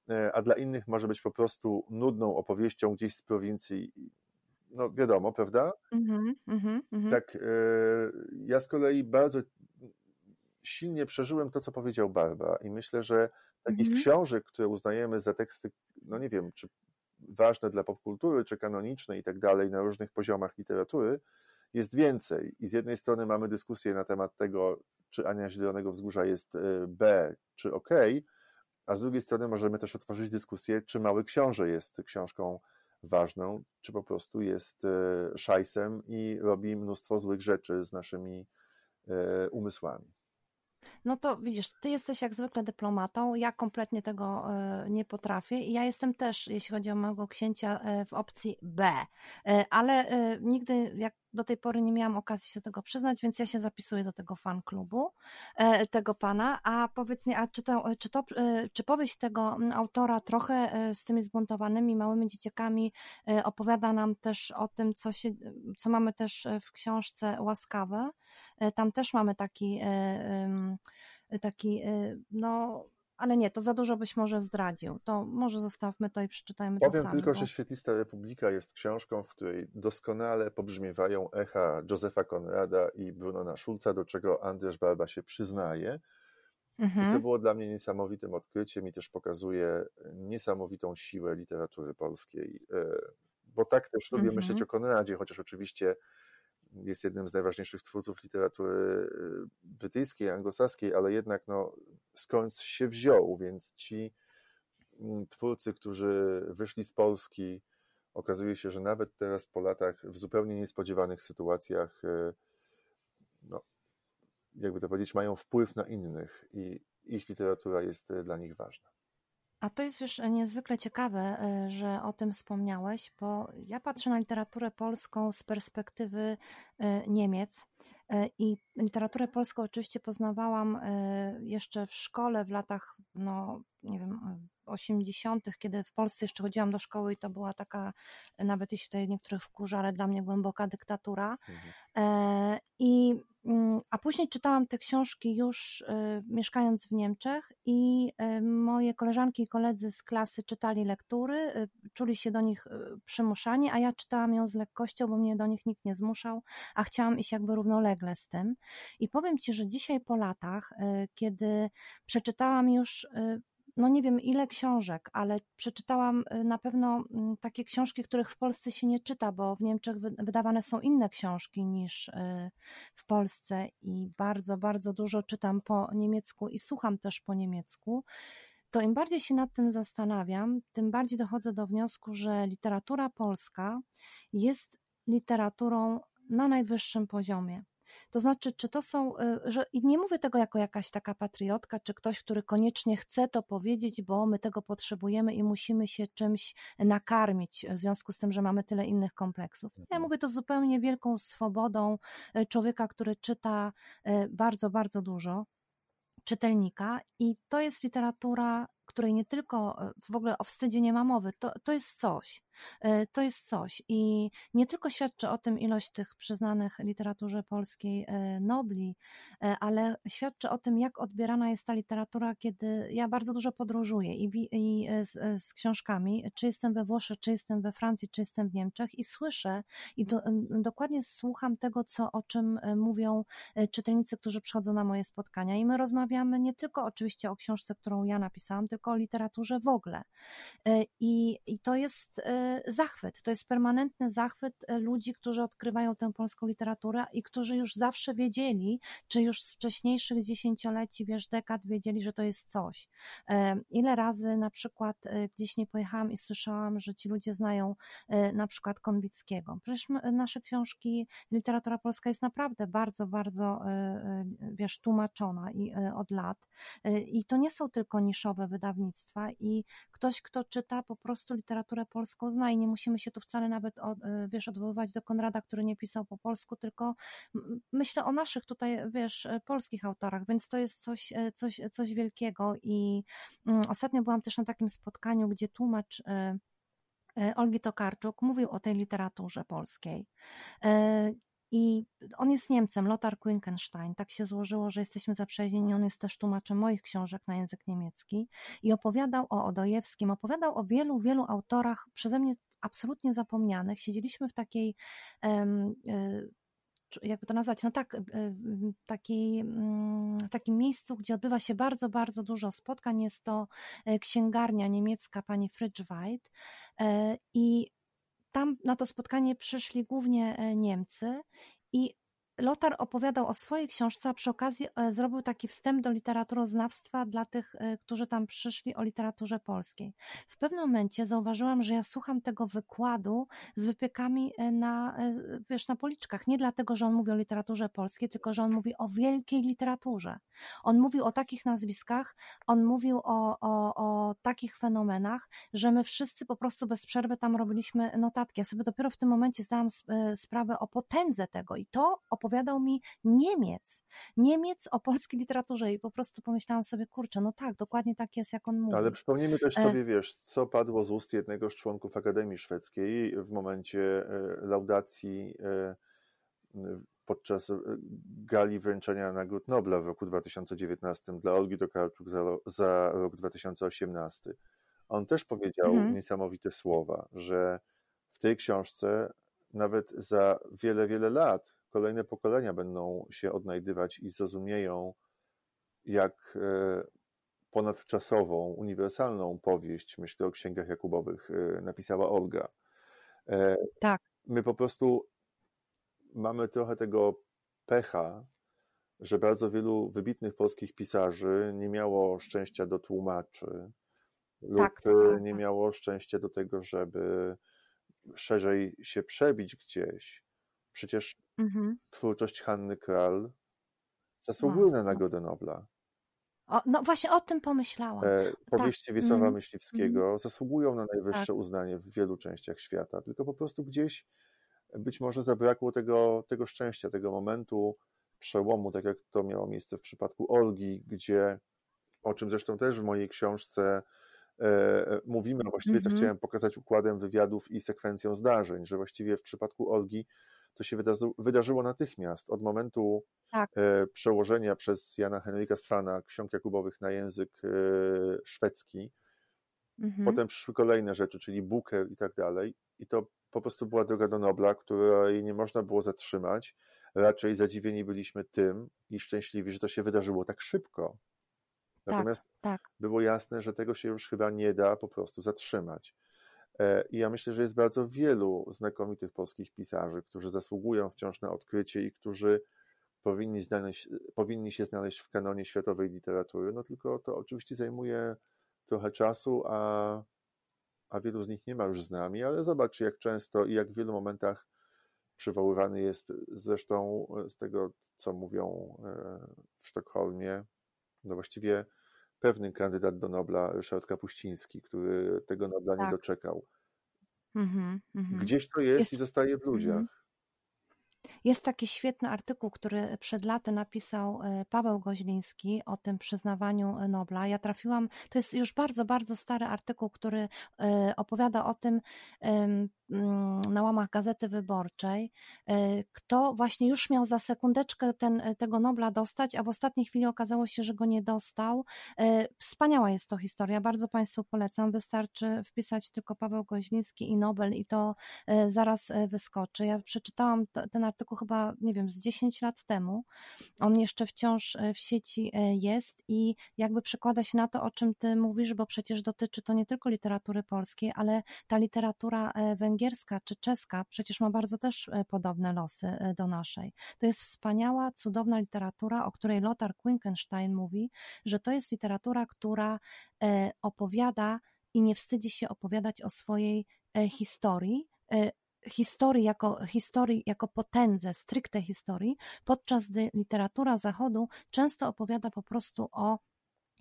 e, a dla innych może być po prostu nudną opowieścią gdzieś z prowincji, no wiadomo, prawda? Mm -hmm, tak, e, ja z kolei bardzo silnie przeżyłem to, co powiedział Barba i myślę, że takich mhm. książek, które uznajemy za teksty, no nie wiem, czy ważne dla popkultury, czy kanoniczne i tak dalej, na różnych poziomach literatury, jest więcej. I z jednej strony mamy dyskusję na temat tego, czy Ania Zielonego Wzgórza jest e, B, czy OK, a z drugiej strony możemy też otworzyć dyskusję, czy Mały Książę jest książką ważną, czy po prostu jest e, szajsem i robi mnóstwo złych rzeczy z naszymi e, umysłami. No to widzisz, ty jesteś jak zwykle dyplomatą, ja kompletnie tego e, nie potrafię i ja jestem też, jeśli chodzi o mojego księcia, w opcji B, ale nigdy jak do tej pory nie miałam okazji się tego przyznać, więc ja się zapisuję do tego fan klubu tego pana, a powiedz mi, a czy, to, czy, to, czy powieść tego autora trochę z tymi zbuntowanymi małymi dzieciakami opowiada nam też o tym, co, się, co mamy też w książce Łaskawe, tam też mamy taki taki, no ale nie, to za dużo byś może zdradził. To może zostawmy to i przeczytajmy Powiem to sami. tylko, bo... że Świetlista Republika jest książką, w której doskonale pobrzmiewają echa Józefa Konrada i Brunona Schulza, do czego Andrzej Barba się przyznaje. Mhm. I co było dla mnie niesamowitym odkryciem i też pokazuje niesamowitą siłę literatury polskiej. E, bo tak też lubię mhm. myśleć o Konradzie, chociaż oczywiście jest jednym z najważniejszych twórców literatury y, brytyjskiej, anglosaskiej, ale jednak no, skąd się wziął, więc ci mm, twórcy, którzy wyszli z Polski, okazuje się, że nawet teraz po latach w zupełnie niespodziewanych sytuacjach, y, no, jakby to powiedzieć, mają wpływ na innych i ich literatura jest y, dla nich ważna. A to jest już niezwykle ciekawe, e, że o tym wspomniałeś, bo ja patrzę na literaturę polską z perspektywy e, Niemiec e, i literaturę polską oczywiście poznawałam jeszcze w szkole w latach, no nie wiem, 80., kiedy w Polsce jeszcze chodziłam do szkoły i to była taka, nawet jeśli tutaj niektórych wkurza, ale dla mnie głęboka dyktatura. Mhm. I Mm, a później czytałam te książki już y, mieszkając w Niemczech i moje koleżanki i koledzy z klasy czytali lektury, czuli się do nich przymuszani, a ja czytałam ją z lekkością, bo mnie do nich nikt nie zmuszał, a chciałam iść jakby równolegle z tym. I powiem Ci, że dzisiaj po latach, kiedy przeczytałam już no nie wiem ile książek, ale przeczytałam y, na pewno mm, takie książki, których w Polsce się nie czyta, bo w Niemczech wydawane są inne książki niż y, w Polsce i bardzo, bardzo dużo czytam po niemiecku i słucham też po niemiecku. To im bardziej się nad tym zastanawiam, tym bardziej dochodzę do wniosku, że literatura polska jest literaturą na najwyższym poziomie. To znaczy, czy to są, y, że i nie mówię tego jako jakaś taka patriotka, czy ktoś, który koniecznie chce to powiedzieć, bo my tego potrzebujemy i musimy się czymś nakarmić w związku z tym, że mamy tyle innych kompleksów. Ja mhm. mówię to zupełnie wielką swobodą y, człowieka, który czyta y, bardzo, bardzo dużo czytelnika i to jest literatura której nie tylko e, w ogóle o wstydzie nie ma mowy, to, to jest coś. E, to jest coś. I nie tylko świadczy o tym ilość tych przyznanych literaturze polskiej e, nobli, ale świadczy o tym, jak odbierana jest ta literatura, kiedy ja bardzo dużo podróżuję i, i z, z, książkami, czy jestem we Włoszech, czy jestem we Francji, czy jestem w Niemczech i słyszę i do, dokładnie słucham tego, co, o czym mówią czytelnicy, którzy przychodzą na moje spotkania. I my rozmawiamy nie tylko oczywiście o książce, którą ja napisałam, tylko o literaturze w ogóle. E, I, I to jest e, zachwyt, to jest permanentny zachwyt e, ludzi, którzy odkrywają tę polską literaturę i którzy już zawsze wiedzieli, czy już z wcześniejszych dziesięcioleci, wiesz, dekad wiedzieli, że to jest coś. Ile razy na przykład gdzieś nie pojechałam i słyszałam, że ci ludzie znają na przykład Konwickiego. Przecież nasze książki, literatura polska jest naprawdę bardzo, bardzo, wiesz, tłumaczona i od lat. I to nie są tylko niszowe wydania, wydawnictwa i ktoś, kto czyta po prostu literaturę polską zna i nie musimy się tu wcale nawet, od, e, wiesz, odwoływać do Konrada, który nie pisał po polsku, tylko myślę o naszych tutaj, wiesz, e, polskich autorach, więc to jest coś, e, coś, coś wielkiego i mm, ostatnio byłam też na takim spotkaniu, gdzie tłumacz Olgi Tokarczuk mówił o tej literaturze polskiej. I on jest Niemcem, Lothar Quinkenstein. Tak się złożyło, że jesteśmy zaprzyjaźnieni. On jest też tłumaczem moich książek na język niemiecki. I opowiadał o Odojewskim, opowiadał o wielu, wielu autorach przeze mnie absolutnie zapomnianych. Siedzieliśmy w takiej um, jakby to nazwać, no tak, e, taki, mm, w takim miejscu, gdzie odbywa się bardzo, bardzo dużo spotkań. Jest to e, księgarnia niemiecka pani Fritschweid i tam na to spotkanie przyszli głównie e, Niemcy i Lotar opowiadał o swojej książce, a przy okazji e, zrobił taki wstęp do literaturoznawstwa dla tych, e, którzy tam przyszli o literaturze polskiej. W pewnym momencie zauważyłam, że ja słucham tego wykładu z wypiekami e, na, wiesz, na policzkach. Nie dlatego, że on mówi o literaturze polskiej, tylko że on mówi o wielkiej literaturze. On mówił o takich nazwiskach, on mówił o, o, o takich fenomenach, że my wszyscy po prostu bez przerwy tam robiliśmy notatki. Ja sobie dopiero w tym momencie zdałam sprawę o potędze tego i to opowiadanie opowiadał mi Niemiec. Niemiec o polskiej literaturze i po prostu pomyślałam sobie, kurczę, no tak, dokładnie tak jest, jak on mówi. Ale przypomnijmy też e, sobie, wiesz, co padło z ust jednego z członków Akademii Szwedzkiej w momencie e, laudacji e, podczas gali wręczenia Nagród Nobla w roku 2019 dla Olgi Tokarczuk za, za rok 2018. On też powiedział mhm. niesamowite słowa, że w tej książce nawet za wiele, wiele lat kolejne pokolenia będą się odnajdywać i zrozumieją, jak e, ponadczasową, uniwersalną powieść, myślę o księgach Jakubowych, e, napisała Olga. E, tak. My po prostu mamy trochę tego pecha, że bardzo wielu wybitnych polskich pisarzy nie miało szczęścia do tłumaczy lub tak, nie miało szczęścia do tego, żeby szerzej się przebić gdzieś. Przecież mhm. twórczość Hanny Kral zasługuje wow. na Nagrodę Nobla. O, no właśnie o tym pomyślałam. E, powieści tak. Wiesława mm. Myśliwskiego mm. zasługują na najwyższe tak. uznanie w wielu częściach świata, tylko po prostu gdzieś być może zabrakło tego, tego szczęścia, tego momentu przełomu, tak jak to miało miejsce w przypadku Olgi, gdzie, o czym zresztą też w mojej książce e, mówimy, właściwie mm -hmm. co mhm. chciałem pokazać układem wywiadów i sekwencją zdarzeń, że właściwie w przypadku Olgi to się wydarzyło natychmiast. Od momentu tak. E, przełożenia przez Jana Henryka Swana ksiąg Jakubowych na język e, szwedzki. Mhm. Potem przyszły kolejne rzeczy, czyli Buker i tak dalej. I to po prostu była droga do Nobla, której nie można było zatrzymać. Raczej zadziwieni byliśmy tym i szczęśliwi, że to się wydarzyło tak szybko. Natomiast tak, tak. było jasne, że tego się już chyba nie da po prostu zatrzymać. E, I ja myślę, że jest bardzo wielu znakomitych polskich pisarzy, którzy zasługują wciąż na odkrycie i którzy powinni, znaleźć, powinni się znaleźć w kanonie światowej literatury. No tylko to oczywiście zajmuje trochę czasu, a, a wielu z nich nie ma już z nami, ale zobacz, jak często i jak w wielu momentach przywoływany jest zresztą z tego, co mówią e, w Sztokholmie, no właściwie pewny kandydat do Nobla, Ryszard Kapuściński, który tego Nobla tak. nie doczekał. Mm -hmm, Gdzieś to jest, jest, i zostaje w ludziach. Mm -hmm. Jest taki świetny artykuł, który przed laty napisał e, Paweł Goźliński o tym przyznawaniu e, Nobla. Ja trafiłam, to jest już bardzo, bardzo stary artykuł, który e, opowiada o tym na łamach Gazety Wyborczej, kto właśnie już miał za sekundeczkę ten, tego Nobla dostać, a w ostatniej chwili okazało się, że go nie dostał. Wspaniała jest to historia, bardzo Państwu polecam. Wystarczy wpisać tylko Paweł Goźliński i Nobel i to zaraz wyskoczy. Ja przeczytałam ten artykuł chyba, nie wiem, z 10 lat temu. On jeszcze wciąż e, w sieci e, jest i jakby przekłada się na to, o czym ty mówisz, bo przecież dotyczy to nie tylko literatury polskiej, ale ta literatura e, węgierska czy czeska przecież ma bardzo też podobne losy do naszej. To jest wspaniała, cudowna literatura, o której Lothar Quinkenstein mówi, że to jest literatura, która opowiada i nie wstydzi się opowiadać o swojej historii, historii jako, historii jako potędze, stricte historii, podczas gdy literatura Zachodu często opowiada po prostu o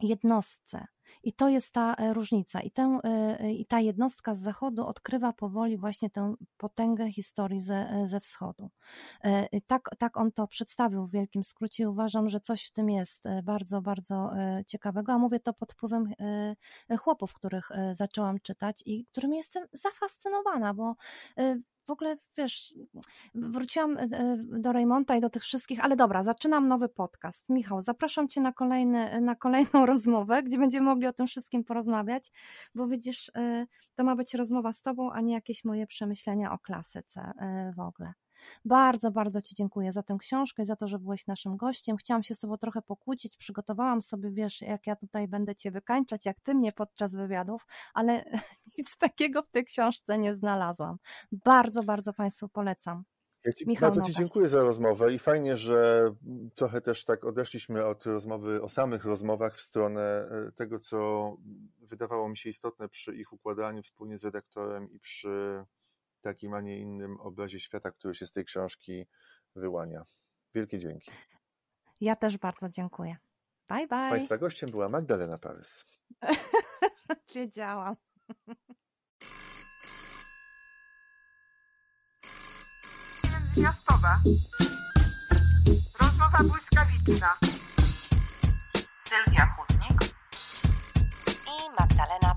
jednostce. I to jest ta e, różnica. I, tę, e, I ta jednostka z zachodu odkrywa powoli właśnie tę potęgę historii ze, e, ze wschodu. Tak, tak on to przedstawił w wielkim skrócie i uważam, że coś w tym jest bardzo, bardzo ciekawego. A mówię to pod wpływem chłopów, których zaczęłam czytać i którymi jestem zafascynowana, bo w ogóle, wiesz, wróciłam e, e, do Raymonta i do tych wszystkich, ale dobra, zaczynam nowy podcast. Michał, zapraszam Cię na, kolejny, na kolejną <laughs> rozmowę, gdzie będziemy mogli o tym wszystkim porozmawiać, bo widzisz, e, to ma być rozmowa z Tobą, a nie jakieś moje przemyślenia o klasyce w ogóle. Bardzo, bardzo Ci dziękuję za tę książkę i za to, że byłeś naszym gościem. Chciałam się z Tobą trochę pokłócić, przygotowałam sobie, wiesz, jak ja tutaj będę Cię wykańczać, jak Ty mnie podczas wywiadów, ale <laughs> nic takiego w tej książce nie znalazłam. Bardzo, bardzo Państwu polecam. Ja ci, Michał bardzo Ci dziękuję za rozmowę i fajnie, że trochę też tak odeszliśmy od rozmowy o samych rozmowach w stronę e, tego, co wydawało mi się istotne przy ich układaniu wspólnie z redaktorem i przy takim, a nie innym obrazie świata, który się z tej książki wyłania. Wielkie dzięki. Ja też bardzo dziękuję. Bye, bye. Państwa gościem była Magdalena Parys. <laughs> Wiedziałam. Miastowa. Rozmowa błyskawiczna. Sylwia Chudnik i Magdalena